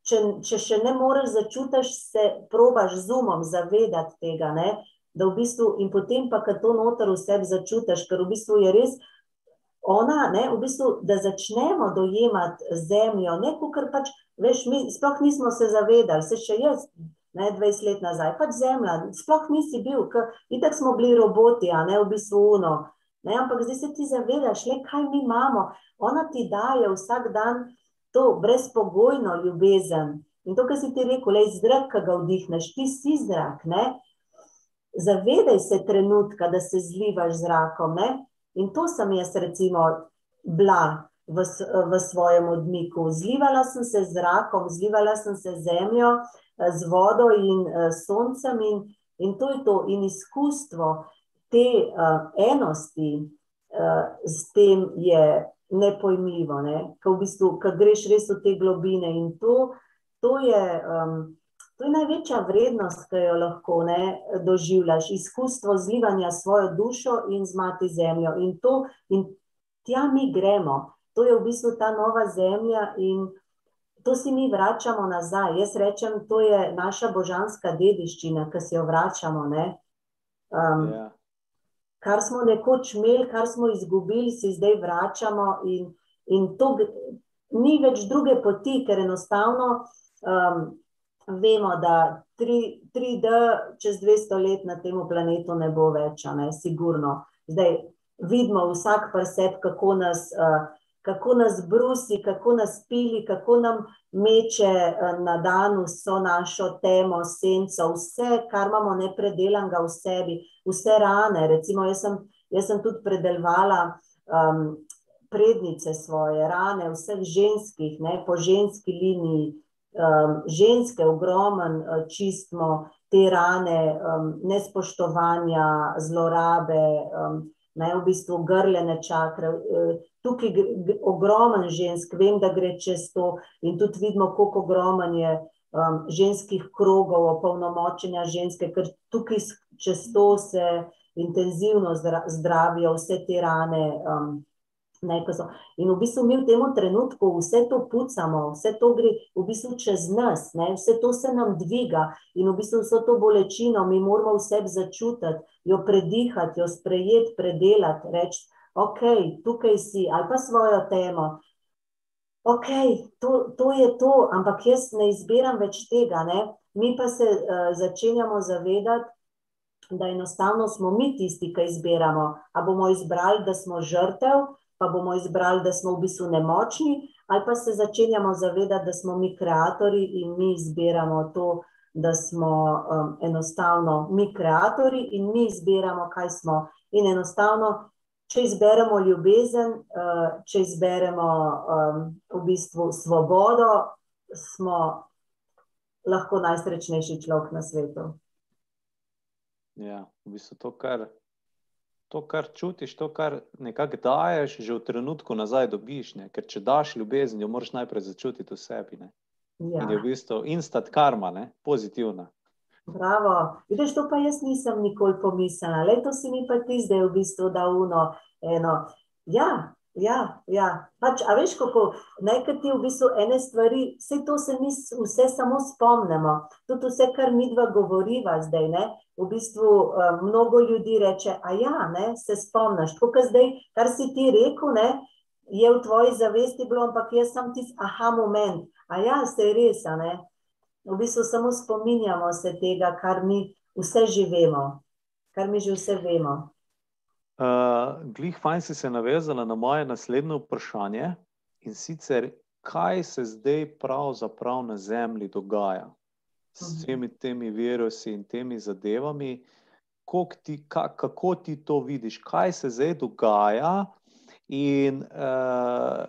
če, če še ne moreš začutiš, se probaš z umom zavedati tega. Ne? Da v bistvu, in potem pa, ko to noter v sebi začutiš, ker v bistvu je res ona, ne, v bistvu, da začnemo dojemati zemljo, ne kar pač, veš, mi sploh nismo se zavedali, se še jaz. Ne, 20 let nazaj, pač zemlja, sploh nisi bil, itak smo bili roboti, a ne v bistvu uno. Ne, ampak zdaj se ti zavedaš, le kaj mi imamo. Ona ti daje vsak dan to brezpogojno ljubezen. In to, kar si ti rekel, le zrak, ki ga vdihneš, ti si zrak. Ne? Zavedaj se trenutka, da se zlivaš z zrakom. Ne? In to sem jaz, recimo, bila v, s- v svojem odmiku. Zlivala sem se z zrakom, zlivala sem se z zemljo, z vodo in eh, soncem, in, in to je to. In izkustvo te uh, enosti uh, s tem je nepojmljivo, ne? ko v bistvu, ko greš res v te globine. In to, to, je, um, to je največja vrednost, ki jo lahko ne, doživljaš. Izkustvo zlivanja svojo dušo in z mati zemljo. In, to, in tja mi gremo. To je v bistvu ta nova zemlja in to si mi vračamo nazaj. Jaz rečem, to je naša božanska dediščina, ki si jo vračamo. Ne? Um, Ja. Kar smo nekoč imeli, kar smo izgubili, si zdaj vračamo, in, in to ni več druge poti, ker enostavno um, vemo, da 3, 3D čez 200 let na tem planetu ne bo več, ne, sigurno. Zdaj vidimo vsak pa sebi, kako nas. Uh, kako nas brusi, kako nas pili, kako nam meče eh, na dan vso našo temo, senco, vse, kar imamo nepredelanega v sebi, vse rane. Recimo, jaz sem, jaz sem tudi predelovala um, prednice svoje rane, vseh ženskih, ne, po ženski liniji. Um, ženske, ogromen, uh, čistimo te rane, um, nespoštovanja, zlorabe, um, ne, v bistvu grlene čakre. Tukaj ogromen žensk, vem, da gre čez to, in tudi vidimo, koliko ogromen je um, ženskih krogov, opolnomočenja ženske, ker tukaj čez to se intenzivno zdravijo vse te rane. Um, in v bistvu mi v tem trenutku vse to pucamo, vse to gre v bistvu čez nas, ne, vse to se nam dviga in v bistvu vso to bolečino mi moramo vse začutiti, jo predihati, jo sprejeti, predelati, reči, ok, tukaj si, ali pa svojo temo. Ok, to, to je to, ampak jaz ne izbiram več tega. Ne? Mi pa se uh, začenjamo zavedati, da enostavno smo mi tisti, ki izbiramo. A bomo izbrali, da smo žrtev, pa bomo izbrali, da smo v bistvu nemočni, ali pa se začenjamo zavedati, da smo mi ustvarjalci in mi izbiramo to, da smo um, enostavno mi ustvarjalci in mi izbiramo, kaj smo. In enostavno če izberemo ljubezen, eh, če izberemo v bistvu svobodo, smo lahko najsrečnejši človek na svetu. Ja, v bistvu to, kar, to, kar čutiš, to, kar nekako daješ, že v trenutku nazaj dobiš. Ne? Ker če daš ljubezen, jo moraš najprej začutiti v sebi. Ja. In je v bistvu instant karma, ne? pozitivna. Bravo. Vidiš, to pa jaz nisem nikoli pomislila. Leto si mi pa ti zdaj v bistvu da uno. Eno. Ja, ja, ja. Pač, a veš, kako nekaj ti v bistvu ene stvari, vse to se mi vse samo spomnimo. Tudi vse, kar mi dva govoriva zdaj, ne? v bistvu uh, mnogo ljudi reče, a ja, ne, se spomniš. To, kar zdaj, kar si ti rekel, ne, je v tvoji zavesti bilo, ampak jaz sem tisti aha moment. A ja, se je res, a ne v bistvu samo spominjamo se tega, kar mi vse živimo, kar mi že vse vemo. Uh, glih, fajn si se navezala na moje naslednje vprašanje in sicer, kaj se zdaj pravzaprav na Zemlji dogaja? S mhm. vsemi temi virusi in temi zadevami, ti, ka, kako ti to vidiš, kaj se zdaj dogaja? In uh,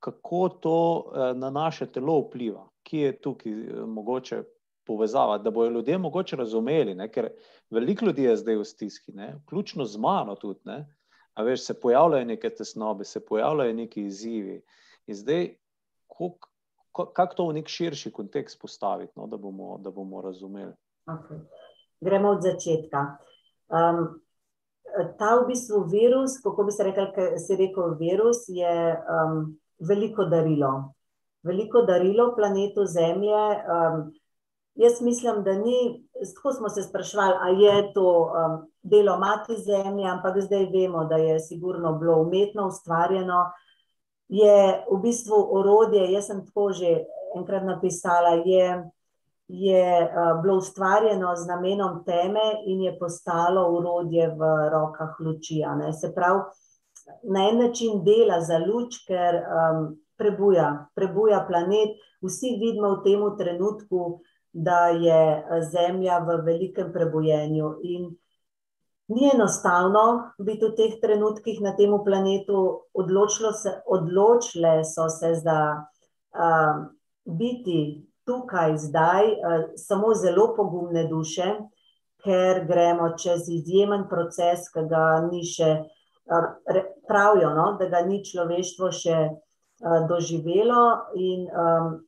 kako to uh, na naše telo vpliva kje je tukaj eh, mogoče povezava, da bodo ljudje mogoče razumeli, ne? ker veliko ljudi je zdaj v stiski, ne? vključno z mano tudi. Ne? A veš, se pojavljajo neke tesnobe, se pojavljajo neki izzivi. In zdaj, kako to v nek širši kontekst postaviti, no? da, bomo, da bomo razumeli. Okay. Gremo od začetka. Um, ta v bistvu virus, kako bi se rekel, se rekel virus, je um, veliko darilo veliko darilo planetu Zemlje. Um, jaz mislim, da ni, tako smo se sprašvali, ali je to um, delo mati Zemlje, ampak zdaj vemo, da je sigurno bilo umetno ustvarjeno. Je v bistvu orodje, jaz sem tako že enkrat napisala, je, je uh, bilo ustvarjeno z namenom teme in je postalo orodje v rokah luči. Se pravi, na en način dela za luč, ker um, prebuja, prebuja planet. Vsi vidimo v tem trenutku, da je Zemlja v velikem prebujenju. In ni enostavno biti v teh trenutkih na tem planetu, se, odločile so se za uh, biti tukaj, zdaj, uh, samo zelo pogumne duše, ker gremo čez izjemen proces, ki ga ni še. Pravijo, no, da ga ni človeštvo še uh, doživelo. In, um,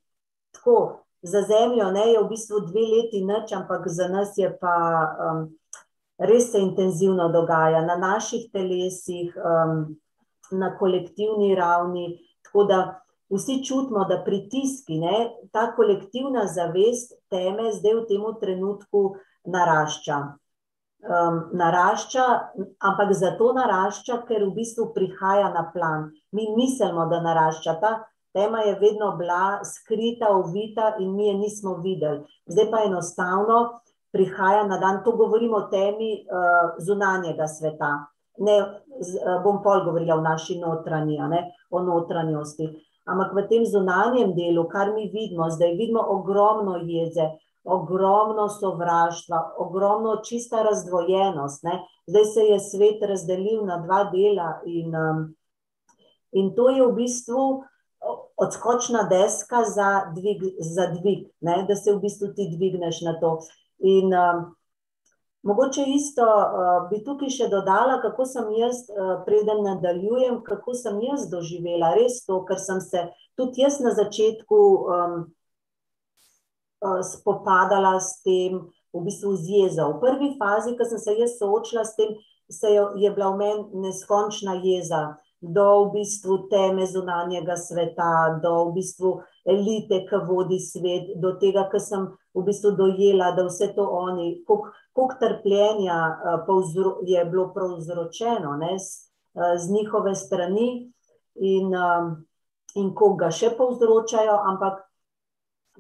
tako, za Zemljo ne, je v bistvu dve leti noč, ampak za nas je pa um, res se intenzivno dogaja na naših telesih, um, na kolektivni ravni. Tako da vsi čutimo, da pritiski, ne, ta kolektivna zavest teme zdaj v tem trenutku narašča. Um, narašča, ampak zato narašča, ker v bistvu prihaja na plan. Mi mislimo, da narašča. Ta tema je vedno bila skrita, ovita in mi je nismo videli. Zdaj pa enostavno prihaja na dan, to govorimo o temi uh, zunanjega sveta. Ne, z, uh, bom pol govorila o naši notranji, ne, o notranjosti. Ampak v tem zunanjem delu, kar mi vidimo, zdaj vidimo ogromno jeze, ogromno sovraštva, ogromno čista razdvojenost. Ne. Zdaj se je svet razdelil na dva dela in, um, in to je v bistvu odskočna deska za dvig, za dvig ne, da se v bistvu ti dvigneš na to. In um, mogoče isto uh, bi tukaj še dodala, kako sem jaz, uh, preden nadaljujem, kako sem jaz doživela res to, ker sem se tudi jaz na začetku um, spopadala s tem, v bistvu z jezo. V prvi fazi, ko sem se jaz soočila s tem, se je, je bila v meni neskončna jeza do v bistvu teme zunanjega sveta, do v bistvu elite, ki vodi svet, do tega, kar sem v bistvu dojela, da vse to oni, koliko trpljenja uh, je bilo povzročeno ne, z, uh, z njihove strani in, in koga še povzročajo, ampak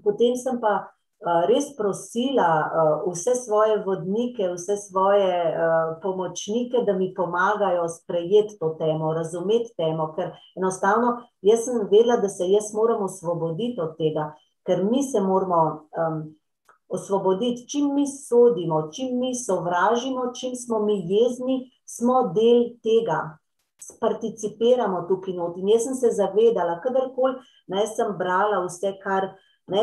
potem sem pa uh, res prosila uh, vse svoje vodnike, vse svoje uh, pomočnike, da mi pomagajo sprejeti to temo, razumeti temo, ker enostavno jaz sem vedela, da se jaz moram osvoboditi od tega, ker mi se moramo um, osvoboditi, čim mi sodimo, čim mi sovražimo, čim smo mi jezni, smo del tega. Participiramo tukaj not. In jaz sem se zavedala, kadarkoli naj sem brala vse, kar ne,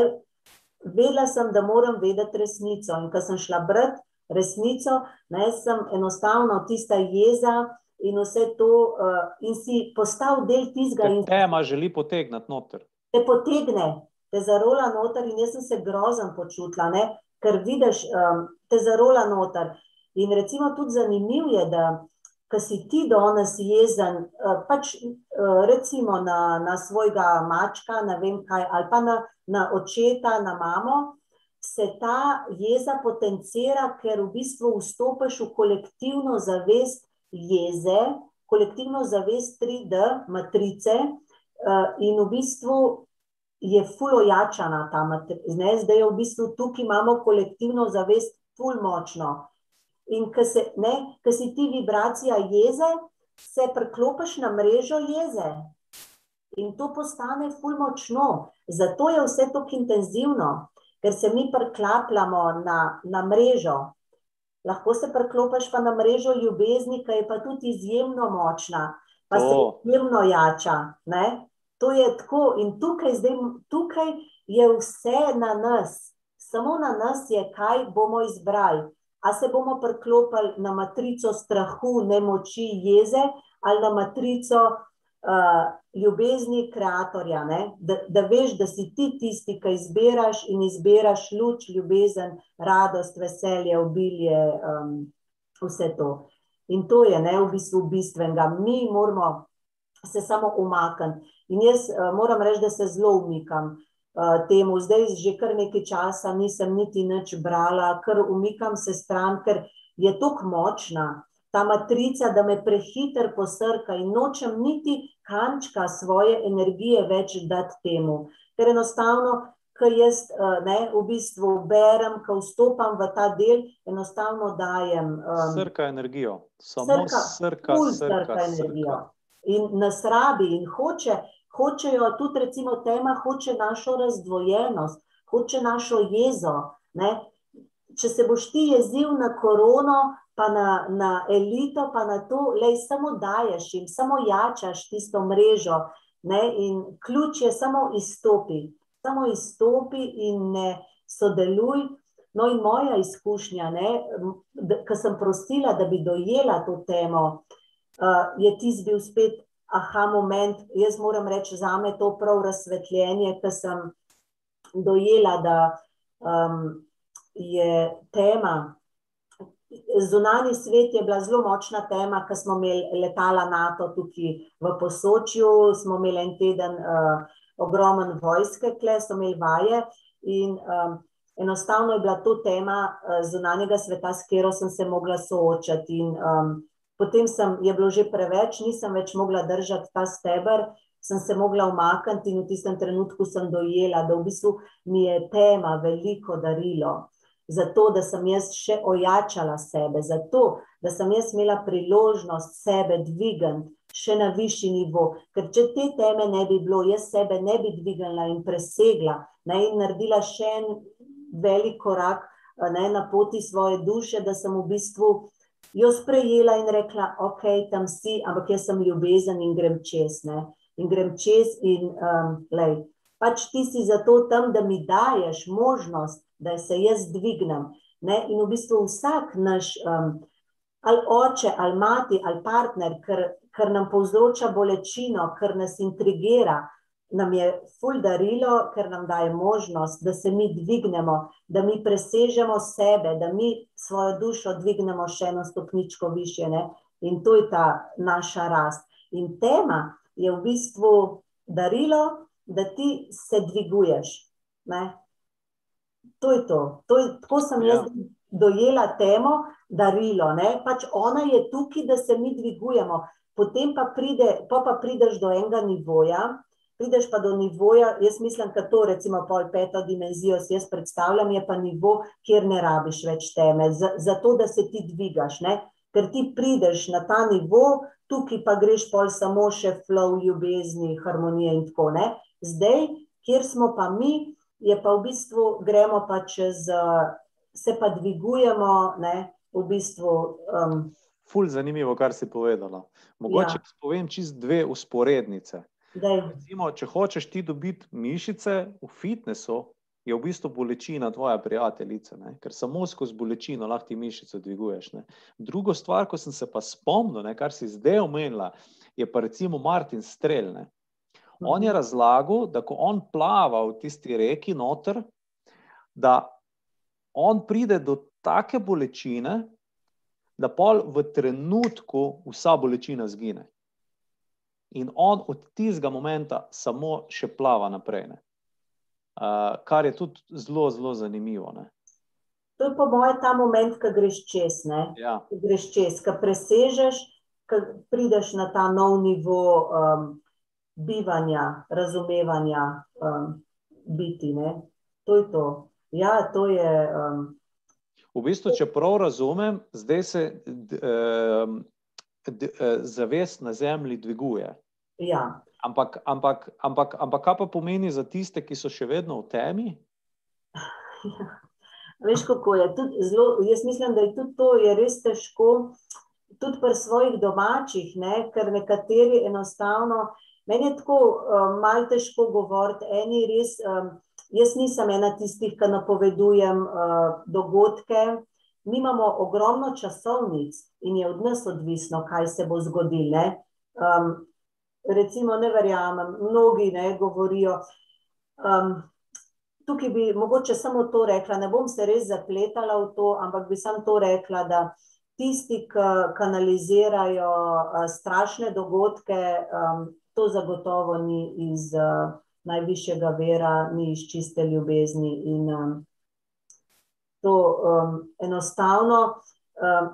vedela sem, da moram vedeti resnico. In ko sem šla brati resnico, naj sem enostavno tista jeza in vse to, uh, in si postal del tistega. Tema želi potegniti noter. Te potegne, te zarola noter in jaz sem se grozen počutila, ne? ker vidiš, um, te zarola noter. In recimo tudi zanimiv je, da ko si ti danes jezen, uh, pač uh, recimo na, na svojega mačka, ne vem kaj, ali pa na, na očeta, na mamo, se ta jeza potencira, ker v bistvu vstopiš v kolektivno zavest jeze, kolektivno zavest 3D matrice uh, in v bistvu je fulojačana ta materija. Zdaj je v bistvu tukaj imamo kolektivno zavest, ful močno. In ko si ti vibracija jeze, se preklopiš na mrežo jeze. In to postane ful močno. Zato je vse tako intenzivno, ker se mi preklapljamo na, na mrežo. Lahko se preklopiš pa na mrežo ljubezni, ki je pa tudi izjemno močna, pa oh. se izjemno jača. Ne? To je tako, in tukaj, zdaj, tukaj je vse na nas, samo na nas je, kaj bomo izbrali. A se bomo priklopili na matrico strahu, nemoči, jeze, ali na matrico uh, ljubezni, ustvarja. Da, da veš, da si ti tisti, ki izbiraš in izbiraš luč, ljubezen, radost, veselje, obilje, um, vse to. In to je ne, v bistvu bistvenega. Mi moramo se samo umakniti. In jaz uh, moram reči, da se zelo umikam uh, temu. Zdaj, že kar nekaj časa nisem niti nič brala, ker umikam se stran, ker je tako močna ta matrica, da me prehiter posrka in nočem niti kančka svoje energije več dati temu. Ker enostavno, ker jaz uh, ne, v bistvu berem, ko vstopam v ta del, enostavno dajem. Um, srka energijo, samo srka, srka, srka, srka energijo. Srka. In nas rabi in hoče, hočejo tudi, recimo, tema, hoče našo razdvojenost, hoče našo jezo. Ne? Če se boš ti jezil na korono, pa na, na elito, pa na to, le samo daješ jim, samo jačaš tisto mrežo. Ne? In ključ je samo izstopi, samo izstopi in ne sodeluj. No, in moja izkušnja, ki sem prosila, da bi dojela to temo, uh, je tisti bil spet aha moment, jaz moram reči, za me to prav razsvetljenje, ker sem dojela, da um, je tema. Zunani svet je bila zelo močna tema, ker smo imeli letala NATO tukaj v Posočju, smo imeli en teden uh, ogromen vojske, kle smo imeli vaje in um, enostavno je bila to tema uh, zunanjega sveta, s katero sem se mogla soočati. In, um, potem sem, je bilo že preveč, nisem več mogla držati ta steber, sem se mogla umakniti in v tistem trenutku sem dojela, da v bistvu mi je tema veliko darilo. Zato, da sem jaz še ojačala sebe, zato, da sem jaz imela priložnost sebe dvigati še na višji nivo. Ker če te teme ne bi bilo, jaz sebe ne bi dvignila in presegla ne, in naredila še en velik korak ne, na poti svoje duše, da sem v bistvu jo sprejela in rekla, ok, tam si, ampak jaz sem ljubezen in grem čez. Ne? In grem čez, in um, lej, pač ti si zato tam, da mi daješ možnost, da se jaz dvignem. Ne? In v bistvu vsak naš, um, ali oče, ali mati, ali partner, ker, ker nam povzroča bolečino, ker nas intrigira, nam je ful darilo, ker nam daje možnost, da se mi dvignemo, da mi presežemo sebe, da mi svojo dušo dvignemo še eno stopničko više. Ne? In to je ta naša rast. In tema je v bistvu darilo, da ti se dviguješ. Ne? To je to. to je, tako sem jaz ja. dojela temo, darilo. Ne? Pač ona je tukaj, da se mi dvigujemo. Potem pa, pride, pa, pa prideš do enega nivoja, prideš pa do nivoja, jaz mislim, da to, recimo, pol peto dimenzijo si jaz predstavljam, je pa nivo, kjer ne rabiš več teme, zato da se ti dvigaš. Ne? Ker ti prideš na ta nivo, tukaj pa greš pol samo še flow, ljubezni, harmonije in tako naprej. Zdaj, kjer smo pa mi, je pa v bistvu gremo pa čez, se pa dvigujemo, ne, v bistvu. Um, Ful, zanimivo, kar si povedala. Mogoče ja. povem čist dve usporednice. Recimo, če hočeš ti dobiti mišice v fitnesu, je v bistvu bolečina tvoja prijateljica, ne? ker samo skozi bolečino lahko ti mišice dviguješ. Ne? Drugo stvar, ko sem se pa spomnil, ne, kar si zdaj omenila, je pa recimo Martin Strel. Ne? On je mhm. razlagal, da ko on plava v tisti reki noter, da on pride do take bolečine, da pol v trenutku vsa bolečina zgine in on od tistega momenta samo še plava naprej. Uh, kar je tudi zelo, zelo zanimivo. Ne? To je po mojem ta moment, ki greš čez, ja. ki greš čez, ki presežeš, ki prideš na ta nov nivo um, bivanja, razumevanja um, biti. Ne? To je to. Ja, to je. Um, v bistvu, če prav razumem, zdaj se. Um, zavest na zemlji dviguje. Ja. Ampak, ampak, ampak, ampak, kaj pa pomeni za tiste, ki so še vedno v temi? Ja. (laughs) Veš, kako je. Zelo, jaz mislim, da je tudi to je res težko, tudi pri svojih domačih, ne? ker nekateri enostavno. Meni je tako um, malo težko govoriti. Eni res, um, jaz nisem ena tistih, ki napovedujem uh, dogodke, mi imamo ogromno časovnic in je od nas odvisno, kaj se bo zgodilo. Um, recimo, ne verjamem, mnogi ne govorijo. Um, tukaj bi mogoče samo to rekla, ne bom se res zapletala v to, ampak bi samo to rekla, da tisti, ki kanalizirajo uh, strašne dogodke, um, to zagotovo ni iz uh, najvišjega vera, ni iz čiste ljubezni. In, um, to um, enostavno. Um,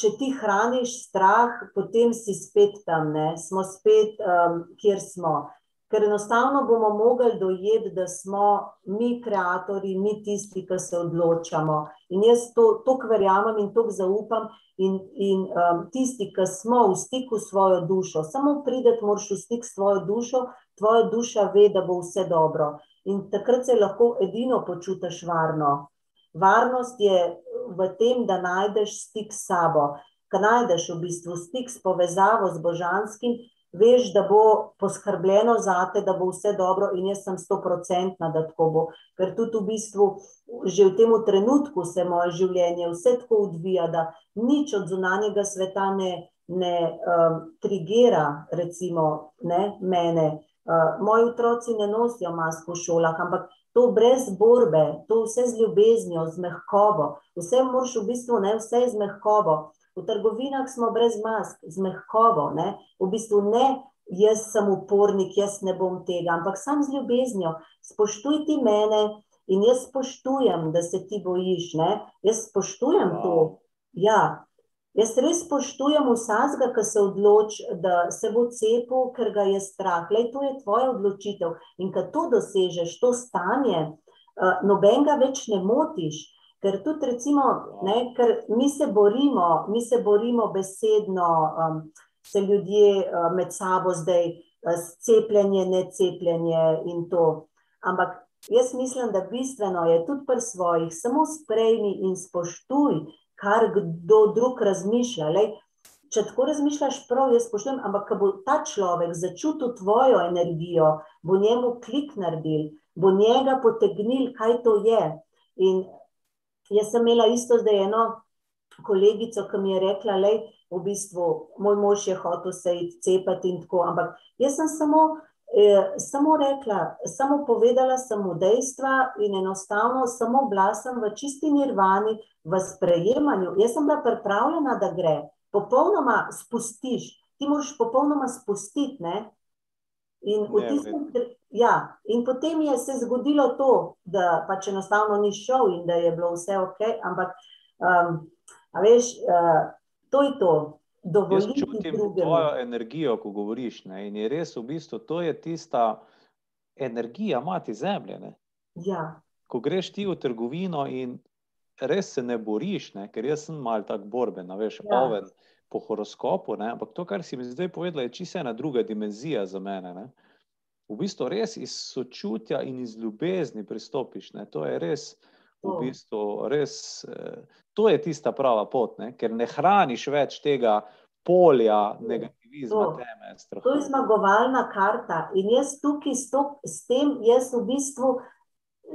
če ti hraniš strah, potem si spet tam, ne? smo spet, um, kjer smo. Ker enostavno bomo mogli dojeti, da smo mi, ustvarjalci, mi tisti, ki se odločamo. In jaz to tako verjamem in tako zaupam. In, in um, tisti, ki smo v stiku s svojo dušo, samo prideti, moraš v stik s svojo dušo, tvoja duša ve, da bo vse dobro. In takrat se lahko edino počutiš varno. Varnost je v tem, da najdeš stik s sabo. Ko najdeš v bistvu stik s povezavo z božanskim, veš, da bo poskrbljeno za te, da bo vse dobro, in jaz sem sto procentna, da tako bo. Ker tudi v bistvu že v tem trenutku se moje življenje vse tako odvija, da nič od zunanjega sveta ne, ne um, trigira, recimo, ne, mene. Uh, moji otroci ne nosijo mask v šolah, ampak to brez borbe, to vse z ljubeznijo, z mehkobo, vse moraš v bistvu ne, vse z mehkobo. V trgovinah smo brez mask, z mehkobo, ne, v bistvu ne, jaz sem upornik, jaz ne bom tega, ampak sam z ljubeznijo, spoštuj ti mene In jaz spoštujem, da se ti bojiš. Ne? Jaz spoštujem wow. to. Ja. Jaz res spoštujem vsakega, ki se odloči, da se bo cepil, ker ga je strah. Lej, to je tvoja odločitev. In ko to dosežeš, to stanje, uh, noben ga več ne motiš. Ker tudi, recimo, ne, ker mi se borimo, mi se borimo besedno, um, se ljudje uh, med sabo zdaj, uh, cepljenje, ne cepljenje in to. Ampak Jaz mislim, da bistveno je tudi pri svojih, samo sprejmi in spoštuj, kar kdo drug razmišlja. Lej, če tako razmišljaš, prav jaz spoštujem, ampak ko bo ta človek začutil tvojo energijo, bo njemu klik naredil, bo njega potegnil, kaj to je. In jaz sem imela isto zdaj eno kolegico, ki mi je rekla, da v bistvu moj mož je hotel se cepati in tako, ampak jaz sem samo samo rekla, samo povedala sem mu dejstva in enostavno samo bila sem v čisti nirvani, v sprejemanju. Jaz sem bila pripravljena, da gre. Popolnoma spustiš, ti moraš popolnoma spustiti. Ne? In, tistem, ja, in potem je se zgodilo to, da pač enostavno ni šel in da je bilo vse ok, ampak um, veš, uh, to je to. Jaz čutim tvojo energijo, ko govoriš. Ne? In je res, v bistvu, to je tista energija, mati zemlje. Ja. Ko greš ti v trgovino in res se ne boriš, ne? ker jaz sem mal tak borben, veš, ja. oven po horoskopu. Ne? Ampak to, kar si mi zdaj povedala, je čisto ena druga dimenzija za mene. Ne? V bistvu res iz sočutja in iz ljubezni pristopiš. Ne? To je res. V bistvu, res, eh, to je tista prava pot, ne? ker ne hraniš več tega polja negativizma, teme. Strahu. To je zmagovalna karta. In jaz tukaj s, to, s tem, jaz v bistvu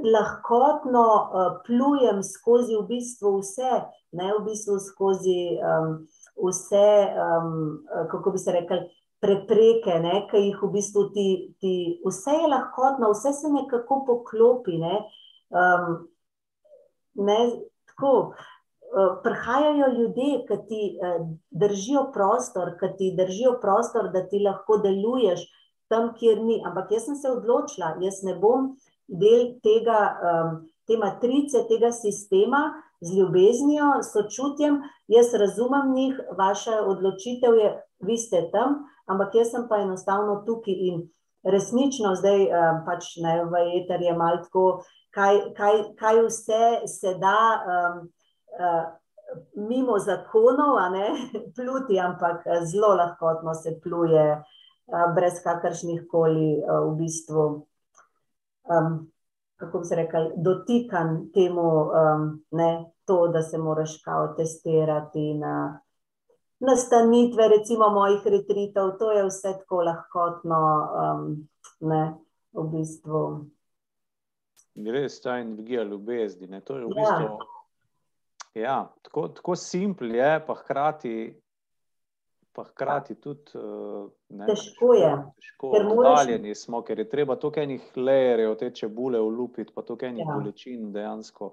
lahkotno uh, plujem skozi v bistvu vse, ne v bistvu skozi um, vse, um, kako bi se rekli. Prepreke, ki jih v bistvu ti, ti, vse je lahkotno, vse se nekako poklopi. Ne? Um, ne, tako, uh, prihajajo ljudje, ki ti uh, držijo prostor, ki ti držijo prostor, da ti lahko deluješ tam, kjer ni. Ampak jaz sem se odločila, jaz ne bom del tega, um, te matrice, tega sistema z ljubeznijo, sočutjem. Jaz razumem njih, vaša odločitev je, vi ste tam, ampak jaz sem pa enostavno tukaj in resnično zdaj um, pač ne v eter je malo tako kaj, kaj, kaj vse se da um, uh, mimo zakonov, ne, (laughs) pluti, ampak zelo lahko se pluje, uh, brez kakršnih koli uh, v bistvu. Um, Kako bi se rekel, dotikan temu, um, ne, to, da se moraš kao testirati na nastanitve, recimo mojih retritov, to je vse tako lahkotno, um, ne, v bistvu res ta energija ljubezni. Ne? To je v ja. bistvu ja, tako, tako simpel, je pa hkrati. Pa hkrati tudi uh, ne, težko je. Težko je. Oddaljeni smo, ker je treba toliko enih lejerjev, te čebule ulupiti, pa toliko enih ja. bolečin dejansko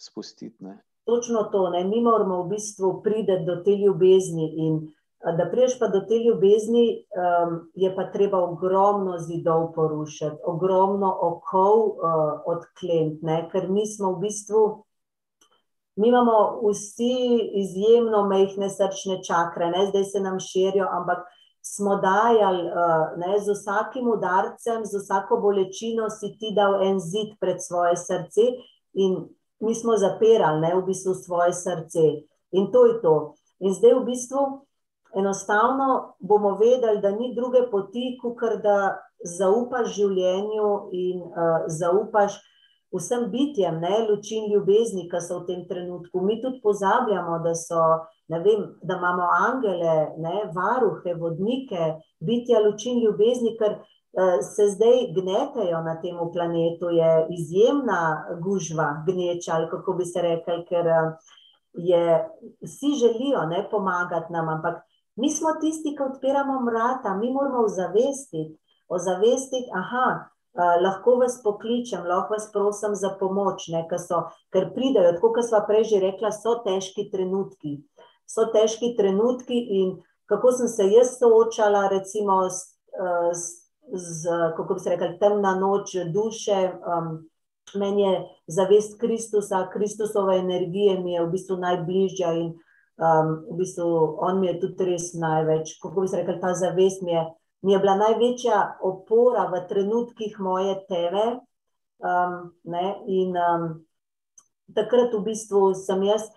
spustiti. Ne. Točno to, ne. mi moramo v bistvu priti do te ljubezni in Da priješ pa do te ljubezni, um, je pa treba ogromno zidov porušiti, ogromno okov uh, odkleniti, ker mi smo v bistvu, mi imamo vsi izjemno mehne srčne čakre, ne? zdaj se nam širijo, ampak smo dajali uh, ne, z vsakim udarcem, z vsako bolečino si ti dal en zid pred svoje srce in mi smo zapirali ne, v bistvu svoje srce. In to je to. In zdaj v bistvu enostavno bomo vedeli, da ni druge poti, kot da zaupaš življenju in uh, zaupaš vsem bitjem, ne, luči in ljubezni, ki so v tem trenutku. Mi tudi pozabljamo, da, so, vem, da imamo angele, ne, varuhe, vodnike, bitja luči in ljubezni, ker uh, se zdaj gnetejo na tem planetu. Je izjemna gužva, gneča, ali kako bi se rekli, ker uh, je, vsi želijo ne, pomagati nam, ampak. Mi smo tisti, ki odpiramo vrata, mi moramo ozavestiti, ozavestiti, aha, uh, lahko vas pokličem, lahko vas prosim za pomoč, ne, so, ker pridejo, tako kot smo prej že rekla, so težki trenutki. So težki trenutki in kako sem se jaz soočala, recimo, s, z, z, kako bi se rekla, temna noč duše, um, meni je zavest Kristusa, Kristusova energija mi je v bistvu najbližja in um, v bistvu on mi je tudi res največ. Kako bi se rekel, ta zavest mi je, mi je bila največja opora v trenutkih moje teme. Um, ne, in um, takrat v bistvu sem jaz,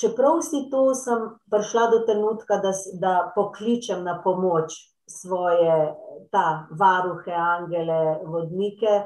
čeprav si to, sem prišla do trenutka, da, da pokličem na pomoč svoje, ta varuhe, angele, vodnike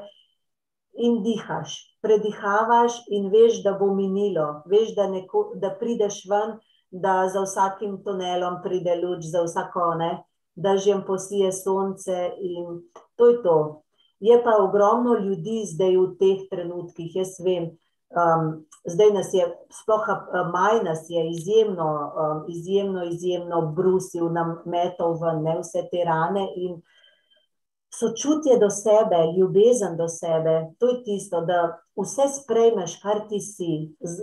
in dihaš, predihavaš in veš, da bo minilo, veš, da, neko, da prideš ven, da za vsakim tunelom pride luč, za vsako ne, da že jim posije sonce in to je to. Je pa ogromno ljudi zdaj v teh trenutkih, jaz vem, um, zdaj nas je, sploh maj nas je izjemno, um, izjemno, izjemno brusil, nam metal v ne vse te rane in sočutje do sebe, ljubezen do sebe, to je tisto, da vse sprejmeš, kar ti si, z,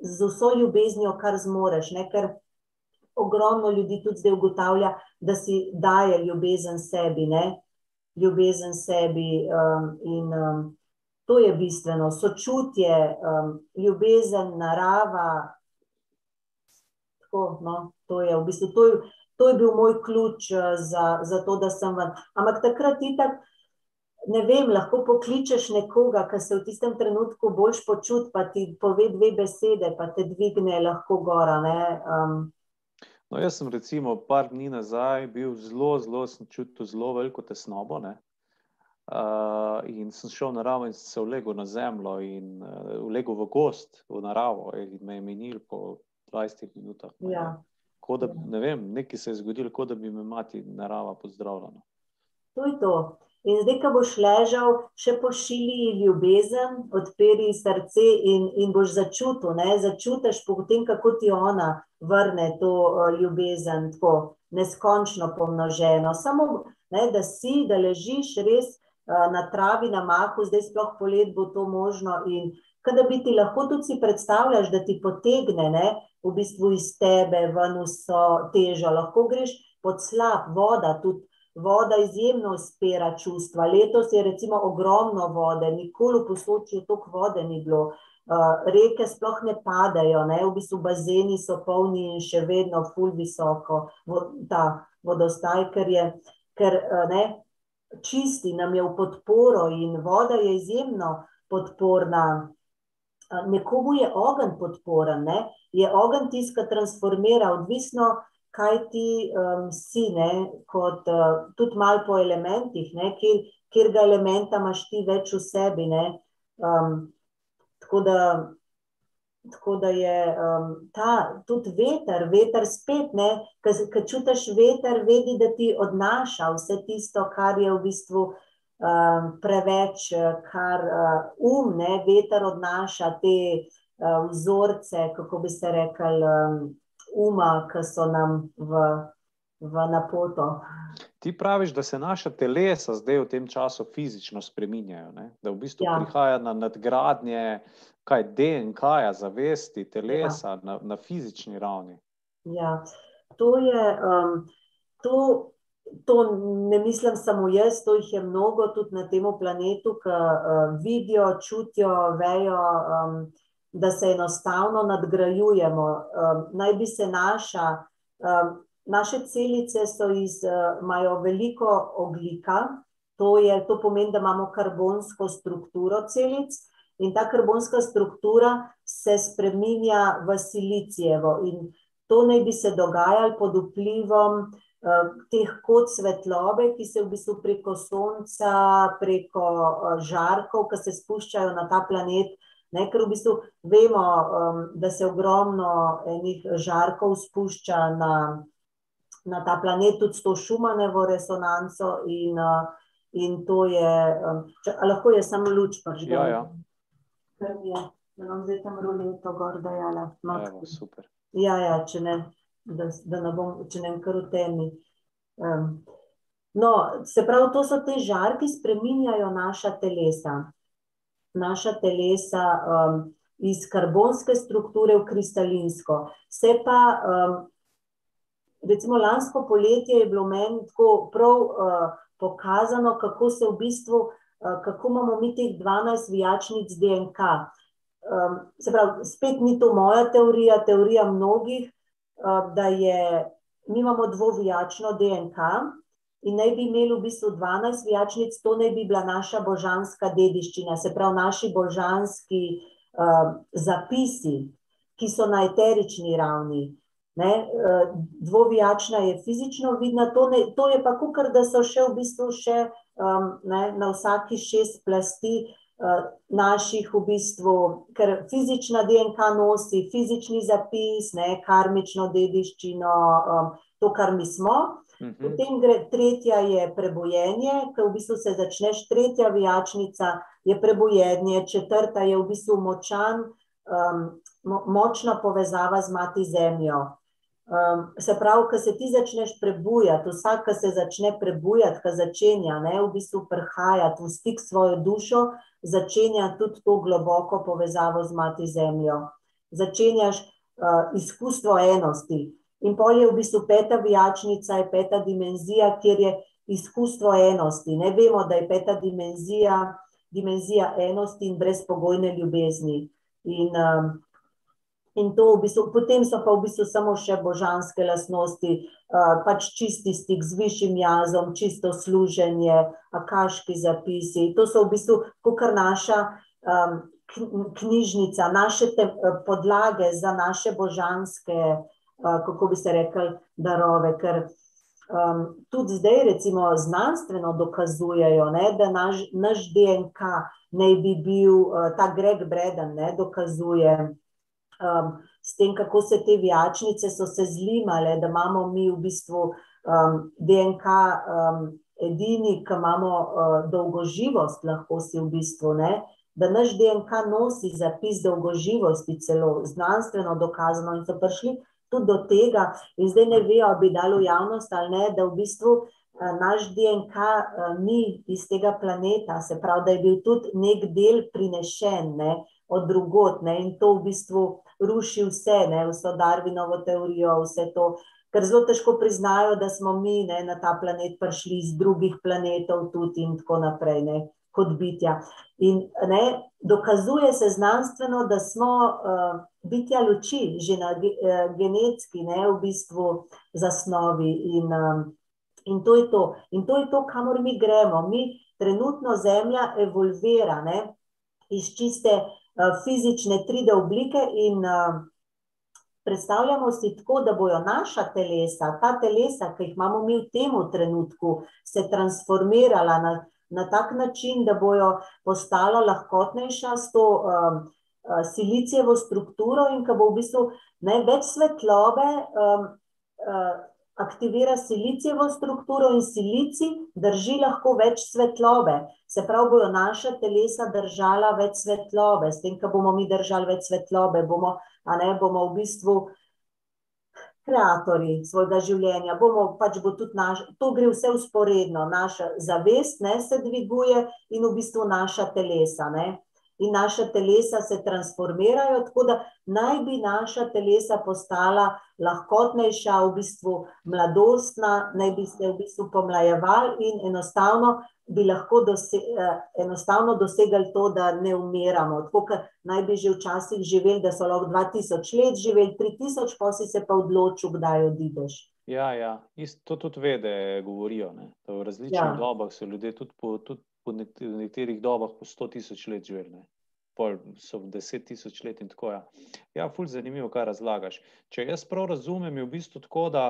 z vso ljubeznijo, kar zmoreš. Ne? Ker ogromno ljudi tudi zdaj ugotavlja, da si daje ljubezen sebi, ne? ljubezen sebi um, in um, to je bistveno. Sočutje, um, ljubezen, narava. Tako, no, to je v bistvu. To je, to je bil moj ključ eh, za, za to, da sem ven. Ampak takrat itak, ne vem, lahko pokličeš nekoga, ki se v tistem trenutku boljš počuti, pa ti pove dve besede, pa te dvigne lahko gora. Um, no, jaz sem recimo par dni nazaj bil zelo, zelo sem čutil zelo veliko tesnobo. Ne? Uh, in sem šel na naravo in se vlegel na zemljo, in uh, vlegel v gost, v naravo, in me je minil po 20 minutah. Ja da, ne vem, nekaj se je zgodilo, kot da bi me mati narava pozdravljala. To je to. In zdaj, ko boš ležal, še pošilji ljubezen, odpiri srce in, in boš začutil, ne? začutiš potem, kako ti ona vrne to uh, ljubezen, tako neskončno pomnoženo. Samo, ne, da si, da ležiš res na travi, na mahu, zdaj sploh polet bo to možno. In kada bi ti lahko tudi si predstavljaš, da ti potegne, ne, v bistvu iz tebe ven vso težo. Lahko greš pod slab, voda, tudi voda izjemno spira čustva. Letos je recimo ogromno vode, nikoli v posločju toliko vode ni bilo. Uh, reke sploh ne padajo, ne? v bistvu bazeni so polni in še vedno ful visoko ta vodostaj, ker je, ker uh, čisti nam je v podporo in voda je izjemno podporna nekomu je ogenj podporen, ne? je ogenj tisti, ki transformira, odvisno, kaj ti um, si, ne? kot uh, tudi malo po elementih, kjer, kjer ga elementa imaš ti več v sebi. Um, tako, da, tako da je um, ta tudi veter, veter spet, ki čutiš veter, vedi, da ti odnaša vse tisto, kar je v bistvu um, preveč, eh, kar uh, um, ne, veter odnaša te uh, vzorce, kako bi se rekel, um, uma, ki so nam v, v napoto. Ti praviš, da se naša telesa zdaj v tem času fizično spreminjajo, ne? da v bistvu ja. prihaja na nadgradnje, kaj DNK, -ja, zavesti telesa ja. na, na fizični ravni. Ja, to je. Um, to to ne mislim samo jaz, to jih je mnogo tudi na tem planetu, ki uh, vidijo, čutijo, vejo, um, da se enostavno nadgrajujemo. Um, naj bi se naša, um, naše celice iz, uh, imajo veliko oglika, to, je, to pomeni, da imamo karbonsko strukturo celic. In ta karbonska struktura se spremenja v silicijevo, in to naj bi se dogajalo pod vplivom uh, Eh, teh kot svetlobe, ki se v bistvu preko sonca, preko eh, žarkov, ki se spuščajo na ta planet. Ne, ker v bistvu vemo, um, da se ogromno enih žarkov spušča na, na ta planet, tudi s to šumanevo resonanco, in, uh, in to je, um, če, lahko je samo luč, pa že ja, ja. Ker je, da nam zdaj tam ruleto gor dajala. Evo, super. Ja, ja, če ne da, da ne bom, če ne kar v temi. Um, no, se pravi, to so te žarki, ki spremenjajo naša telesa. Naša telesa um, iz karbonske strukture v kristalinsko. Se pa, um, recimo, lansko poletje je bilo meni tako prav uh, pokazano, kako se v bistvu kako imamo mi teh 12 vijačnic DNK. Um, se pravi, spet ni to moja teorija, teorija mnogih, uh, da je, mi imamo dvovijačno DNK in naj bi imeli v bistvu 12 vijačnic, to naj bi bila naša božanska dediščina, se pravi, naši božanski uh, zapisi, ki so na eterični ravni. Ne, dvovijačna je fizično vidna, to, ne, to je pa kukar, da so še v bistvu še um, ne, na vsaki šest plasti uh, naših v bistvu, ker fizična DNK nosi fizični zapis, ne, karmično dediščino, um, to, kar mi smo. Mhm. Potem gre tretja je prebojenje, ki v bistvu se začneš, tretja vijačnica je prebojenje, četrta je v bistvu močan, um, močna povezava z mati zemljo. Um, se pravi, ko se ti začneš prebujati, vsak, ki se začne prebujati, ki začenja ne, v bistvu prihajati v stik s svojo dušo, začenja tudi to globoko povezavo z mati zemljo. Začenjaš uh, izkustvo enosti. In pol je v bistvu peta vijačnica, je peta dimenzija, kjer je izkustvo enosti. Ne vemo, da je peta dimenzija, dimenzija enosti in brezpogojne ljubezni. In um, In to v bistvu, potem so pa v bistvu samo še božanske lastnosti, uh, pač čisti stik z višjim jazom, čisto služenje, akaški zapisi. To so v bistvu kar naša knjižnica, naše te, podlage za naše božanske, uh, kako bi se rekel, darove. Ker um, tudi zdaj, recimo, znanstveno dokazujejo, ne, da naš, naš DNK naj bi bil, uh, ta Greg Breden, ne, dokazuje um, s tem, kako se te vijačnice so se zlimale, da imamo mi v bistvu um, DNK um, edini, ki imamo uh, dolgoživost, lahko si v bistvu ne. Da naš DNK nosi zapis dolgoživosti, celo znanstveno dokazano, in so prišli tudi do tega, in zdaj ne vejo, bi dali v javnost ali ne, da v bistvu uh, naš DNK uh, ni iz tega planeta, se pravi, da je bil tudi nek del prinešen ne, od drugot, ne, in to v bistvu ruši vse, ne, vso Darwinovo teorijo, vse to, ker zelo težko priznajo, da smo mi ne, na ta planet prišli iz drugih planetov tudi in tako naprej, ne, kot bitja. In ne, dokazuje se znanstveno, da smo uh, bitja luči, že na uh, genetski, ne, v bistvu zasnovi in, um, in to je to. In to je to, kamor mi gremo. Mi trenutno Zemlja evolvira, ne, iz čiste fizične 3D oblike in eh, predstavljamo si tako, da bojo naša telesa, ta telesa, ki jih imamo mi v tem trenutku, se transformirala na, na tak način, da bojo postala lahkotnejša s to um, silicijevo strukturo in ka bo v bistvu največ svetlobe um, uh, aktivira silicijevo strukturo in silici drži lahko več svetlobe. Se pravi, bojo naša telesa držala več svetlobe, s tem, ko bomo mi držali več svetlobe, bomo, ne bomo v bistvu kreatori svojega življenja, bomo pač bo tudi naš, to gre vse usporedno, naša zavest ne, se dviguje in v bistvu naša telesa, ne. In naša telesa se transformirajo, tako da naj bi naša telesa postala lahkotnejša, v bistvu mladostna, naj bi se v bistvu pomlajevali in enostavno bi lahko dose, eh, enostavno dosegali to, da ne umiramo. Tako, ker naj bi že včasih živeli, da so lahko 2000 let živeli, 3000, pa si se pa odločil, kdaj odideš. Ja, ja. Ist, to tudi vede, govorijo. Ne? V različnih ja. dobah so ljudje tudi po, tudi po nekaterih dobah po 100 tisoč let živeli. Pol so v 10 tisoč let in tako. Ja, ja ful, zanimivo, kaj razlagaš. Če jaz prav razumem, je v bistvu tako, da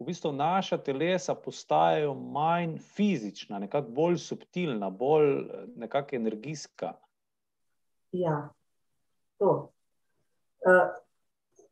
v bistvu naša telesa postajajo manj fizična, nekako bolj subtilna, bolj nekako energijska. Ja, to. Uh,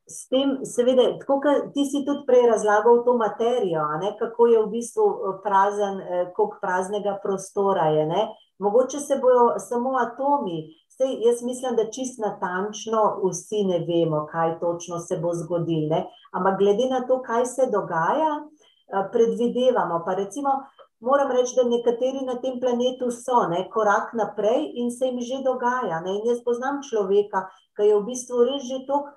s tem, seveda, tako kot ti si tudi prej razlagal to materijo, ne, kako je v bistvu eh, prazen, eh, koliko praznega prostora je. Ne. Mogoče se bojo samo atomi, Sej, jaz mislim, da čist natančno vsi ne vemo, kaj točno se bo zgodilo. Ampak glede na to, kaj se dogaja, eh, predvidevamo. Pa recimo, moram reči, da nekateri na tem planetu so ne, korak naprej in se jim že dogaja. Ne. In jaz poznam človeka, ki je v bistvu res že tako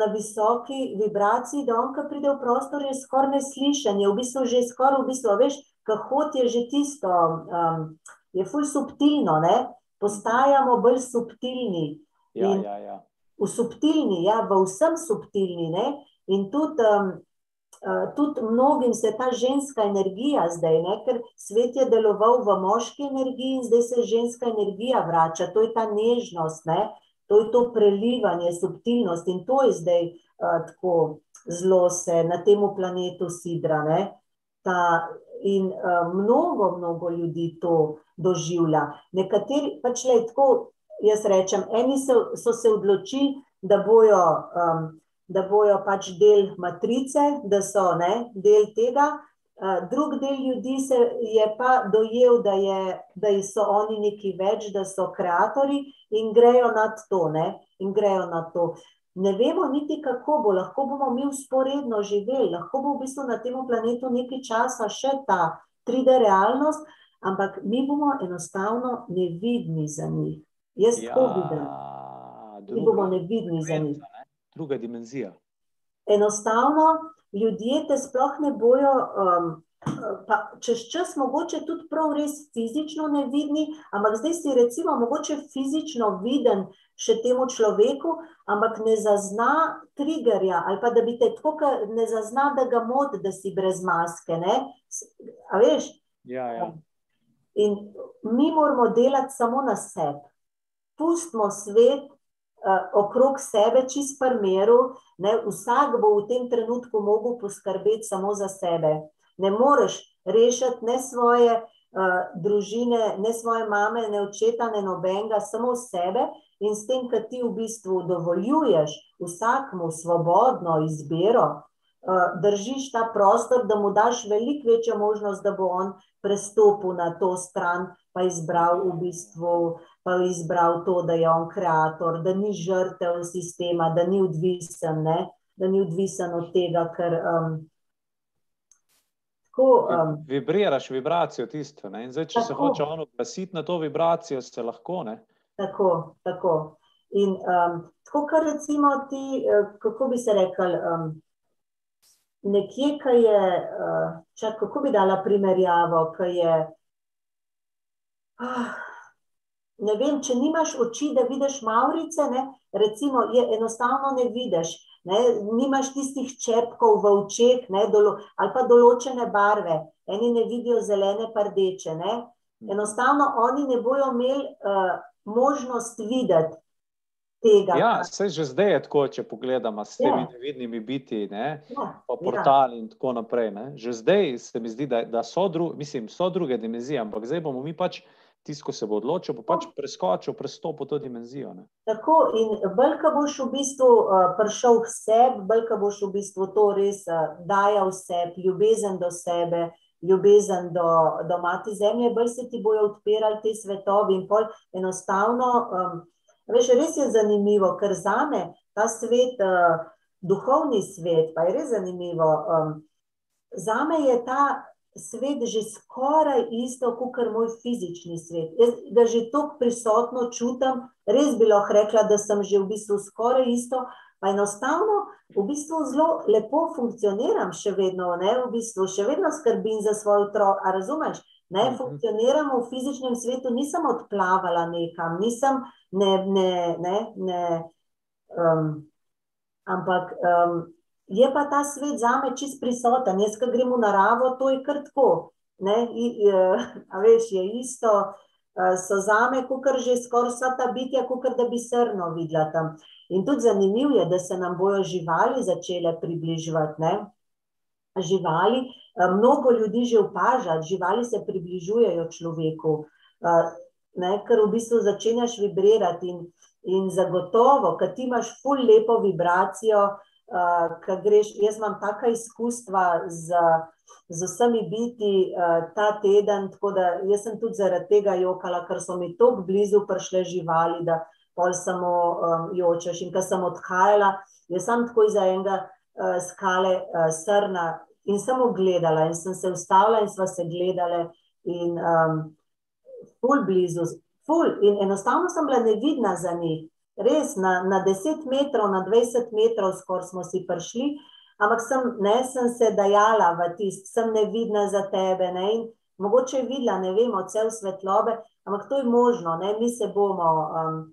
na visoki vibraciji, da on, ki pride v prostor, je skoraj neslišen, je v bistvu že skoraj, v bistvu, veš, kahot je že tisto, um, je ful subtilno, ne? Postajamo bolj subtilni. Ja, In- ja, ja. v subtilni, ja, v vsem subtilni. Ne? In tudi, um, uh, tudi mnogim se ta ženska energija zdaj, ne? ker svet je deloval v moški energiji in zdaj se ženska energija vrača, to je ta nežnost, ne? to je to prelivanje, subtilnost in to je zdaj uh, tako zelo se na tem planetu sidra. Ne? Ta, in uh, mnogo, mnogo ljudi to doživlja. Nekateri pač le tako jaz rečem, eni so, so se odločili, da bojo, um, da bojo pač del matrice, da so ne, del tega. Uh, drug del ljudi se je pa dojel, da, je, da so oni neki več, da so ustvarjalci in grejo nad to. Ne, in grejo nad to. Ne vemo niti, kako bo, lahko bomo mi usporedno živeli, lahko bo v bistvu na tem planetu nekaj časa še ta 3D realnost, ampak mi bomo enostavno nevidni za njih. Jaz tako vidim, mi bomo nevidni za njih. druga dimenzija. Enostavno ljudje te sploh ne bojo, um, pa čez čas mogoče tudi prav res fizično nevidni, ampak zdaj si recimo mogoče fizično viden še temu človeku, ampak ne zazna triggerja ali pa da bi te tako, ne zazna, da ga moti, da si brez maske, ne. A veš, Ja, ja. In mi moramo delati samo na sebi. Pustimo svet uh, okrog sebe, čist pri miru. Ne? Vsak bo v tem trenutku mogel poskrbeti samo za sebe. Ne moreš rešiti ne svoje uh, družine, ne svoje mame, ne očeta, ne nobenega, samo sebe. In s tem, da ti v bistvu dovoljuješ vsakmu svobodno izbiro, uh, držiš ta prostor, da mu daš veliko večjo možnost, da bo on prestopil na to stran, pa izbral v bistvu, pa izbral to, da je on ustvarjalec, da ni žrtev sistema, da ni odvisen, da ni odvisen od tega, ker um, tako. Um, Vibriraš vibracijo tisto. Ne? In zdaj, če se Tako. hoče ono glasiti na to vibracijo, se lahko. Ne? Tako, tako. In um, tako, kar recimo ti, eh, kako bi se rekel, um, nekje, ki je, uh, čak, kako bi dala primerjavo, ki je. ah, Ne vem, če nimaš oči, da vidiš Maurice, ne, recimo, je enostavno ne vidiš. Ne, nimaš tistih čepkov v očeh, ne, dolo, ali pa določene barve. Eni ne vidijo zelene, pa rdeče. Ne. Enostavno oni ne bojo imeli uh, možnost videti tega. Ja, vse že zdaj je tako, če pogledamo s temi Ja. nevidnimi biti, ne? Ja, pa ja. portali in tako naprej. Ne? Že zdaj se mi zdi, da, da so, dru, mislim, so druge dimenzije, ampak zdaj bomo mi pač, tisto, ko se bo odločil, bo pač preskočil, prestopil to dimenzijo. Ne? Tako, in bolj, ko boš v bistvu uh, prišel k sebi, bolj, ko boš v bistvu to res uh, dajal sebi, ljubezen do sebe, ljubezen do, do mati zemlje, bolj se ti bojo odpirali ti svetovi in pol enostavno. Um, veš, res je zanimivo, ker za me ta svet, uh, duhovni svet, pa je res zanimivo. Um, za me je ta svet že skoraj isto kot moj fizični svet. Jaz ga že tako prisotno čutim, res bi lahko rekla, da sem že v bistvu skoraj isto, pa enostavno v bistvu zelo lepo funkcioniram še vedno, ne, v bistvu še vedno skrbim za svoj otrok, a razumeš? Ne, Mhm. funkcioniram v fizičnem svetu, nisem odplavala nekam, nisem, ne, ne, ne, ne um, ampak um, je pa ta svet za me čist prisoten. Jaz, ko grem v naravo, to je kar tako. Ne, I, uh, a veš, je isto, uh, so za me, kot že skoraj vsa ta bitja, kot da bi srno videla tam. In tudi zanimivo je, da se nam bojo živali začele približevati. Ne? Živali, uh, mnogo ljudi že opaža, živali se približujejo človeku, uh, ne, ker v bistvu začenjaš vibrirati in, in zagotovo, ker ti imaš ful lepo vibracijo, uh, greš, jaz imam taka izkustva z, z vsemi biti uh, ta teden, tako da jaz sem tudi zaradi tega jokala, ker so mi tako blizu prišle živali, da pol samo um, jočeš. In ko sem odhajala, jaz sem tako iz enega uh, skale uh, srna in sem ogledala in sem se ustavila in sva se gledala in um, ful blizu, ful in enostavno sem bila nevidna za njih. Res, na, na 10 metrov, na 20 metrov skoraj smo si prišli, ampak sem, ne, sem se dajala v tist, sem nevidna za tebe. Ne, in mogoče je videla, ne vem, cel svetlobe, ampak to je možno, ne? mi se bomo, um,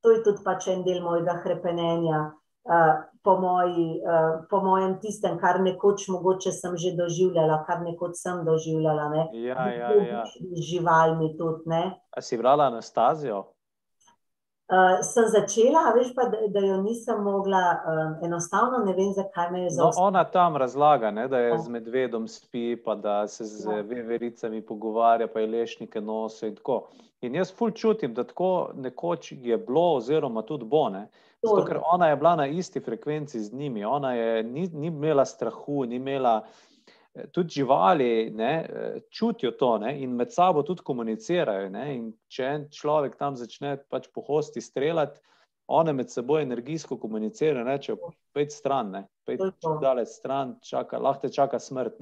to je tudi pač en del mojega krepenenja, uh, po, moji, uh, po mojem tistem, kar nekoč mogoče sem že doživljala, kar nekoč sem doživljala. Ne? Ja, ja, ja. Živalmi tudi. Ne? A si brala Anastazijo? Uh, sem začela, veš pa, da, da jo nisem mogla, uh, enostavno ne vem, zakaj me je zaustavila. No, ona tam razlaga, ne, da je ja. z medvedom spi, pa da se z ja. vevericami pogovarja, pa je lešnike nosi in tako. In jaz ful čutim, da tako nekoč je bilo, oziroma tudi bo. Zato, ker ona je bila na isti frekvenci z njimi, ona je, ni, ni imela strahu, ni imela tudi živali ne, čutijo to ne, in med sabo tudi komunicirajo. Ne, če en človek tam začne pač po hosti streljati, one med seboj energijsko komunicirajo, rečejo: Pejdi stran, ne, pejdi daleč stran, čaka, lahko te čaka smrt.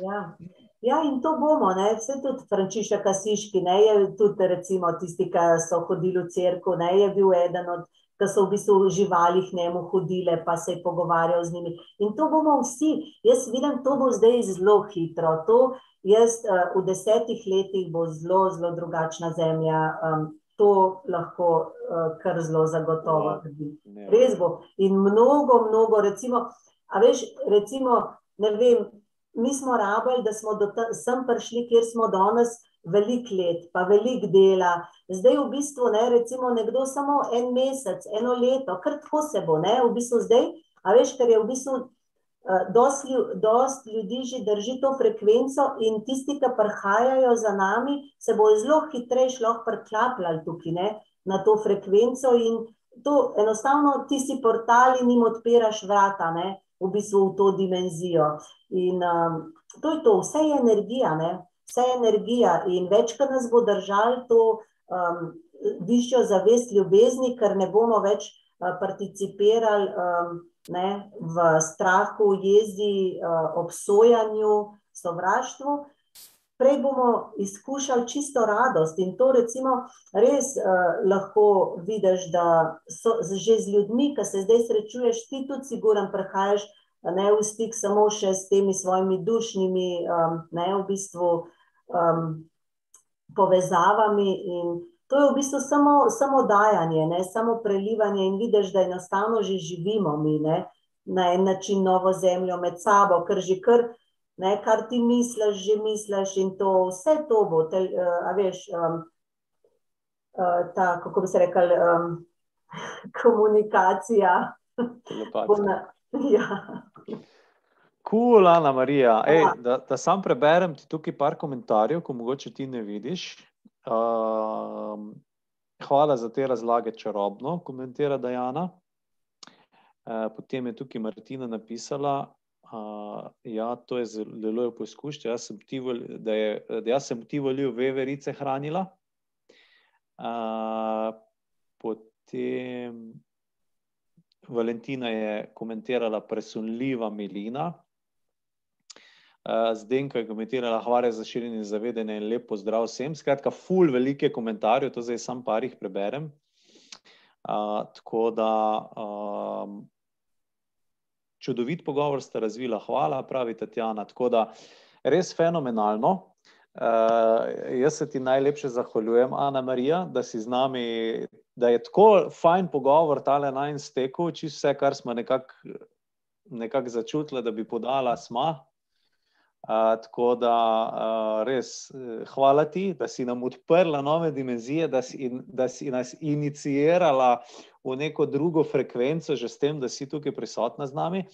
Ja. ja, in to bomo, ne? vse tudi Frančišek Kasiški, ne je tudi recimo tisti, ki so hodili v crkvu, ne je bil eden od da so v bistvu živali k njemu hodile, pa se je pogovarjal z njimi. In to bomo vsi, jaz vidim, to bo zdaj zelo hitro. To jaz uh, v desetih letih bo zelo, zelo drugačna zemlja. Um, To lahko uh, kar zelo zagotovo trdim. Res bo. In mnogo, mnogo, recimo, a veš, recimo, ne vem, mi smo rabili, da smo do sem prišli, kjer smo danes, veliko let, pa veliko dela. Zdaj, v bistvu, ne, recimo, nekdo samo en mesec, eno leto, kar tako se bo, ne, v bistvu zdaj, a veš, ker je v bistvu. Eh, dost ljudi že drži to frekvenco, in tisti, ki prihajajo za nami, se bo zelo hitreje šlo priklapljati tukaj ne, na to frekvenco. In to enostavno ti si portal in jim odpiraš vrata, ne, v bistvu v to dimenzijo. In um, to je to, vse je energija. Ne vse energija in več, kar nas bo držalo to um, višjo zavest ljubezni, ker ne bomo več uh, participirali um, ne, v strahu, jezi, uh, obsojanju, sovraštvu. Prej bomo izkušali čisto radost in to recimo res uh, lahko vidiš, da so že z ljudmi, ki se zdaj srečuješ, ti tudi siguran prehajaš ne v stik samo še s temi svojimi dušnimi, um, ne v bistvu uh, um, povezavami. To je v bistvu samo, samo dajanje, ne? samo prelivanje, in vidiš, da enostavno že živimo mi ne? na en način novo zemljo med sabo, ker že kar, ne, kar ti misliš, že misliš, in to vse to bo, te, uh, a veš, um, uh, ta, kako bi se rekel, um, (laughs) komunikacija. Na, (laughs) ja. Kul, Ana Marija. Ej, da, da sam preberem ti tukaj par komentarjev, ko mogoče ti ne vidiš. Uh, hvala za te razlage, čarobno, komentira Dajana. Uh, potem je tukaj Martina napisala, uh, ja, to je zelo lepo izkušnja, jaz sem ti, da, je, da jaz sem ti volil veverice hranila. Uh, potem Valentina je komentirala presunljiva milina. Zdaj, ko je komentirala, hvala za širjenje zavedanja in lepo zdrav vsem. Skratka, full velike komentarje, to zdaj sam par jih preberem. Uh, tako da um, čudovit pogovor ste razvila, hvala, pravi Tatjana. Tako da res fenomenalno. Uh, jaz se ti najlepše zahvaljujem, Ana Marija, da si z nami, da je tako fajn pogovor, tale najstekel, čisto vse, kar smo nekako nekak začutili, da bi podala, smo tako da uh, res eh, hvala ti, da si nam odprla nove dimenzije, da si, da si nas inicirala v neko drugo frekvenco, že s tem, da si tukaj prisotna z nami.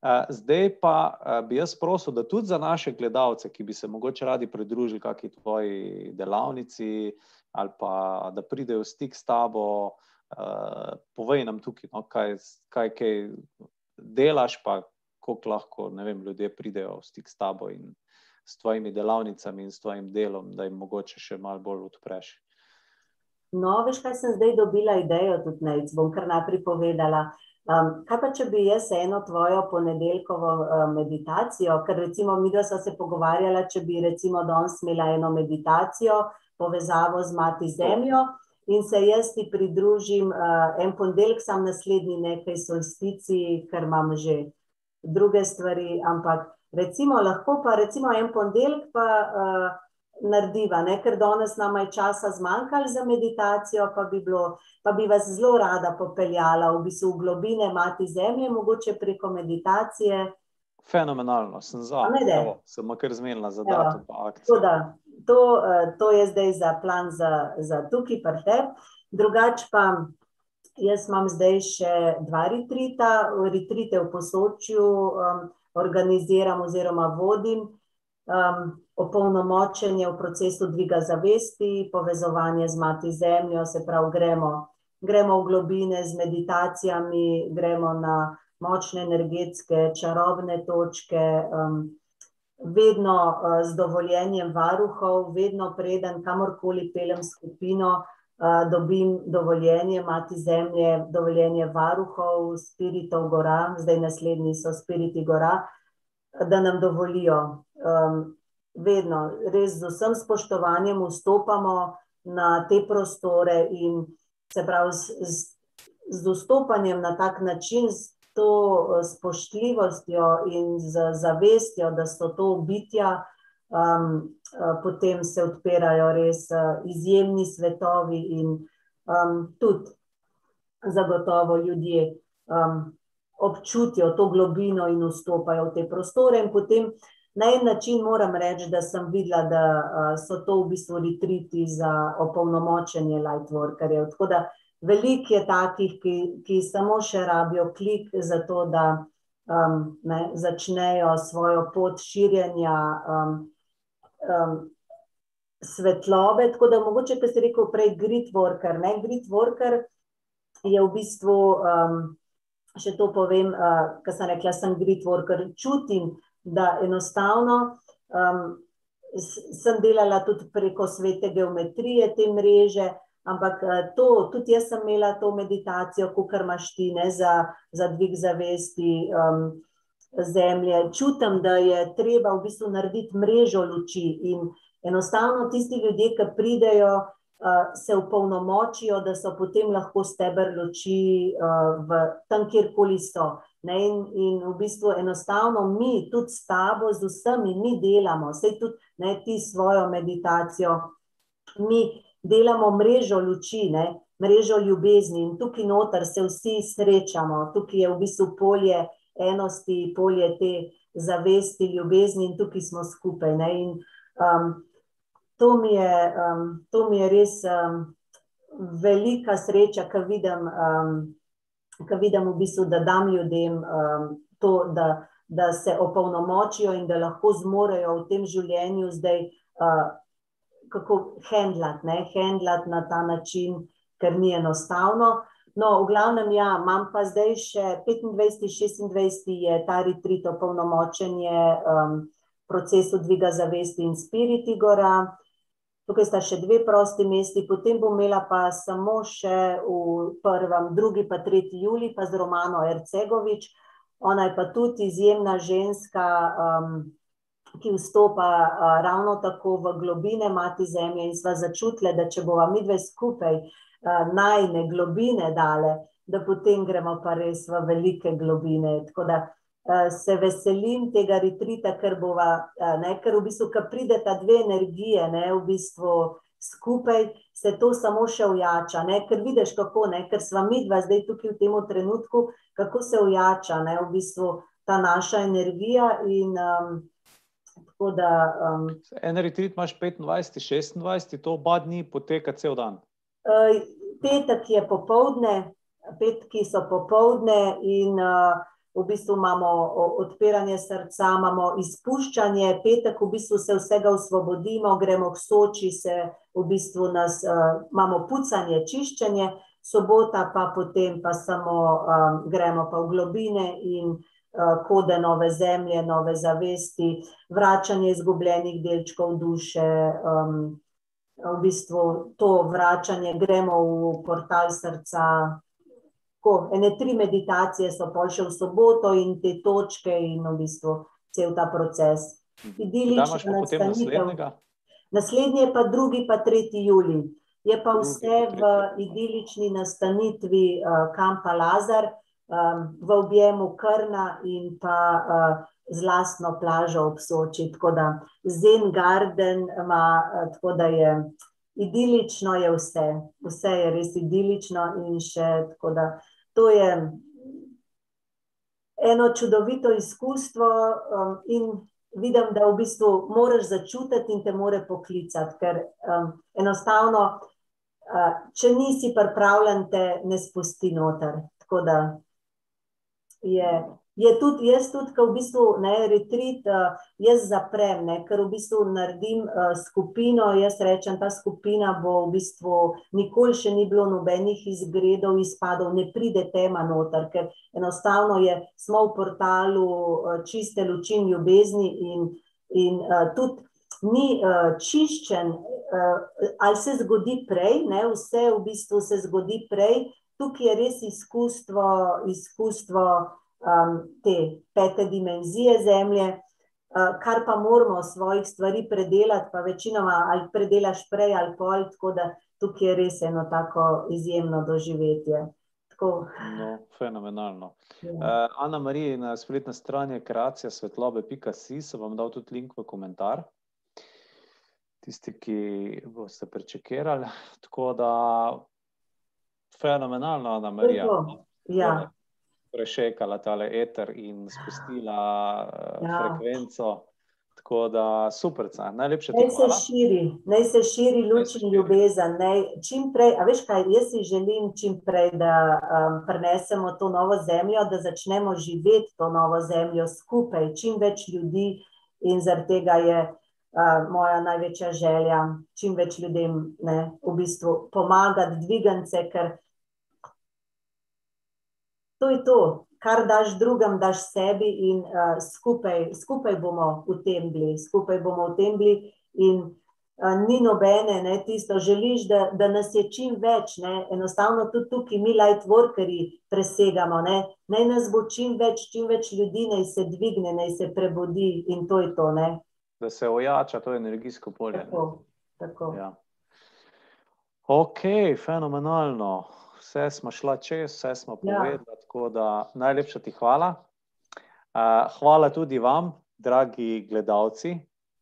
Uh, zdaj pa uh, bi jaz prosil, da tudi za naše gledalce, ki bi se mogoče radi pridružili kakšni tvoji delavnici ali pa da pridejo v stik s tabo, uh, povej nam tukaj, no, kaj, kaj, kaj delaš, pa kako lahko vem, ljudje pridejo v stik s tabo in s tvojimi delavnicami in s tvojim delom, da jim mogoče še malo bolj odpreš. No, veš, kaj sem zdaj dobila idejo, tudi ne, bom kar naprej povedala. Um, kaj pa, če bi jaz eno tvojo ponedeljkovo uh, meditacijo, ker recimo mi dva sva se pogovarjala, če bi recimo danes imela eno meditacijo, povezavo z mati zemljo in se jaz ti pridružim uh, en ponedeljk, sam naslednji nekaj solstici, ker imam že druge stvari, ampak Recimo, lahko pa recimo en ponedeljek pa uh, narediva, ne? ker danes nam je časa zmanjkalo za meditacijo, pa bi, bilo, pa bi vas zelo rada popeljala v bistvu v globine mati zemlje, mogoče preko meditacije. Fenomenalno, sem za. Evo, sem kar zmenila za datum pa akcijo. To, uh, to je zdaj za plan za, za tukaj, pa te. Drugač pa jaz imam zdaj še dva retrita, retrite v posočju. Um, organiziram oziroma vodim, um, opolnomočenje v procesu dviga zavesti, povezovanje z mati zemljo, se pravi, gremo, gremo v globine z meditacijami, gremo na močne energetske, čarobne točke. Um, Vedno uh, z dovoljenjem varuhov, vedno preden kamorkoli pelem skupino, dobim dovoljenje, mati zemlje, dovoljenje varuhov, spiritov gora, zdaj naslednji so spiriti gora, da nam dovolijo. Um, vedno, res z vsem spoštovanjem vstopamo na te prostore in se pravi z, z, z vstopanjem na tak način, s to uh, spoštljivostjo in z zavestjo, da so to bitja, um, potem se odpirajo res uh, izjemni svetovi in um, tudi zagotovo ljudje. Um, občutijo to globino in vstopajo v te prostore. In potem na en način moram reči, da sem videla, da so to v bistvu retriti za opolnomočenje lightworkerjev. Tako da veliko je takih, ki, ki samo še rabijo klik za to, da um, ne, začnejo svojo pot širjenja. Um, um, Svetlobe, tako da mogoče, kot ste rekel, prej grid worker. Ne? Grid worker je v bistvu um, še to povem, uh, kar sem rekla, sem grid worker. Čutim, da enostavno um, sem delala tudi preko svete geometrije te mreže, ampak uh, to, tudi jaz sem imela to meditacijo, ko kar imaš ti ne, za, za dvig zavesti um, zemlje. Čutim, da je treba v bistvu narediti mrežo luči in enostavno tisti ljudje, ki pridejo, se upolnomočijo, da so potem lahko stebr luči v tam, kjerkoli so. Ne, in, in v bistvu enostavno mi, tudi s tabo, z vsemi, mi delamo, vse tudi ne, ti svojo meditacijo, mi delamo mrežo luči, ne, mrežo ljubezni in tukaj noter se vsi srečamo, tukaj je v bistvu polje enosti, polje te zavesti, ljubezni in tukaj smo skupaj. Ne, in, um, to mi je, um, to mi je res um, velika sreča, ki vidim, um, vidim v bistvu, da dam ljudem um, to, da, da se opolnomočijo in da lahko zmorejo v tem življenju zdaj. Uh, Kako handlati, ne, handlati na ta način, ker ni enostavno. No, v glavnem, ja, imam pa zdaj še 25, 26, je ta retrit, opolnomočenje um, procesu dviga zavesti in spiriti gora. Tukaj sta še dve prosti mesti, potem bom imela pa samo še v prvem, drugi, pa tretji juli, pa z Romano Ercegovič. Ona je pa tudi izjemna ženska, um, ki vstopa uh, ravno tako v globine mati zemlje in sva začutile, da če bova mi dve skupaj najne globine dale, da potem gremo pa res v velike globine. Tako da Eh, se veselim tega retrita, ker, bova, eh, ne, ker v bistvu, ko pride ta dve energije, ne, v bistvu skupaj se to samo še ujača. Ne, ker vidiš, kako, ne, ker sva mi dva zdaj tukaj v tem trenutku, kako se ujača ne, v bistvu ta naša energija. In, um, da, um, en retrit imaš 25, 26, to oba dni poteka cel dan. Uh, petek je popovdne, petki so popovdne in uh, v bistvu imamo odpiranje srca, imamo izpuščanje, petek v bistvu se vsega osvobodimo, gremo k soči, se v bistvu nas, uh, imamo pucanje, čiščenje, sobota pa potem pa samo gremo pa v globine in kode nove zemlje, nove zavesti, vračanje izgubljenih delčkov duše, um, v bistvu to vračanje, gremo v portal srca, Ko, ene tri meditacije so pa še v soboto in te točke, in v bistvu cel ta proces. Idilično nastanitev. Naslednji je pa drugi, pa tretji juli. Je pa vse v idilični nastanitvi uh, kampa Lazar, um, v objemu Krna in pa uh, z lastno plažo ob Soči. Tako da Zen Garden ima, tako da je idilično je vse, vse je res idilično in še tako da to je eno čudovito izkustvo um, in vidim, da v bistvu moraš začutiti in te more poklicati, ker um, enostavno, uh, če nisi pripravljen, te ne spusti noter. Tako da je je tudi, jaz tudi, ko v bistvu ne retrit, uh, jaz zaprem, ne, ker v bistvu naredim uh, skupino, jaz rečem, ta skupina bo v bistvu nikoli še ni bilo nobenih izgredov, izpadov, ne pride tema noter, ker enostavno je, smo v portalu uh, čiste luči in ljubezni in, in uh, tudi ni uh, čiščen, uh, ali se zgodi prej, ne, vse v bistvu se zgodi prej, tukaj je res izkustvo, izkustvo um, te pete dimenzije Zemlje, uh, kar pa moramo svojih stvari predelati, pa večinoma ali predelaš prej ali pol, tako da tukaj je res eno tako izjemno doživetje. No, fenomenalno. Ja. Uh, Ana Marija na spletni strani kreacija svetlobe.si, se vam dal tudi link v komentar. Tisti, ki boste prečekirali. Tako da, fenomenalno, Ana Marija. Ja prešekala tale eter in spustila uh, ja. frekvenco. Tako da super, najlepše ti je. Naj se širi, naj se širi luč in ljubezen. Naj, čim prej, a veš kaj, jaz si želim čim prej, da um, prenesemo to novo zemljo, da začnemo živeti to novo zemljo skupaj, čim več ljudi in zaradi tega je uh, moja največja želja, čim več ljudem ne, v bistvu pomagati, dvigance, ker to je to, kar daš drugim, daš sebi, in uh, skupaj, skupaj bomo v tem bili, skupaj bomo v tem bili. In uh, ni nobene, ne, tisto, želiš, da, da nas je čim več, ne, enostavno tudi tukaj mi, light workeri, presegamo. Ne, naj nas bo čim več, čim več ljudi, naj se dvigne, naj se prebudi in to je to. Ne. Da se ojača to energijsko polje. Tako, tako. Ja. Ok, fenomenalno vse smo šla čez, vse smo povedali. Ja. Tako da najlepša ti hvala. Uh, hvala tudi vam, dragi gledalci,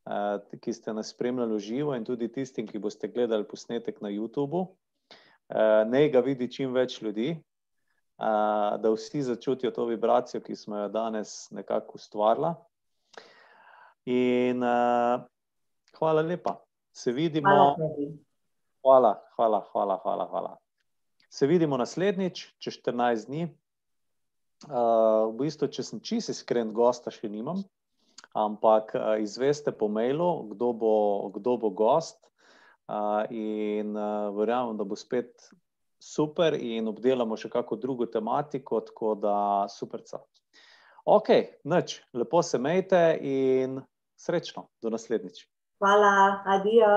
uh, ki ste nas spremljali v živo, in tudi tistim, ki boste gledali posnetek na YouTubu. Uh, naj ga vidi čim več ljudi, uh, da vsi začutijo to vibracijo, ki smo jo danes nekako ustvarili. In uh, hvala lepa. Se vidimo. Hvala, hvala, hvala, hvala. hvala. Se vidimo naslednjič, čez 14 dni. Uh, v bistvu, če sem čisto iskren, gosta še nimam, ampak uh, izveste po mailu, kdo bo, kdo bo gost. Uh, in uh, verjamem, da bo spet super, in obdelamo še kako drugo tematiko, tako da super. Ok, noč, lepo se imejte in srečno, do naslednjič. Hvala, adijo.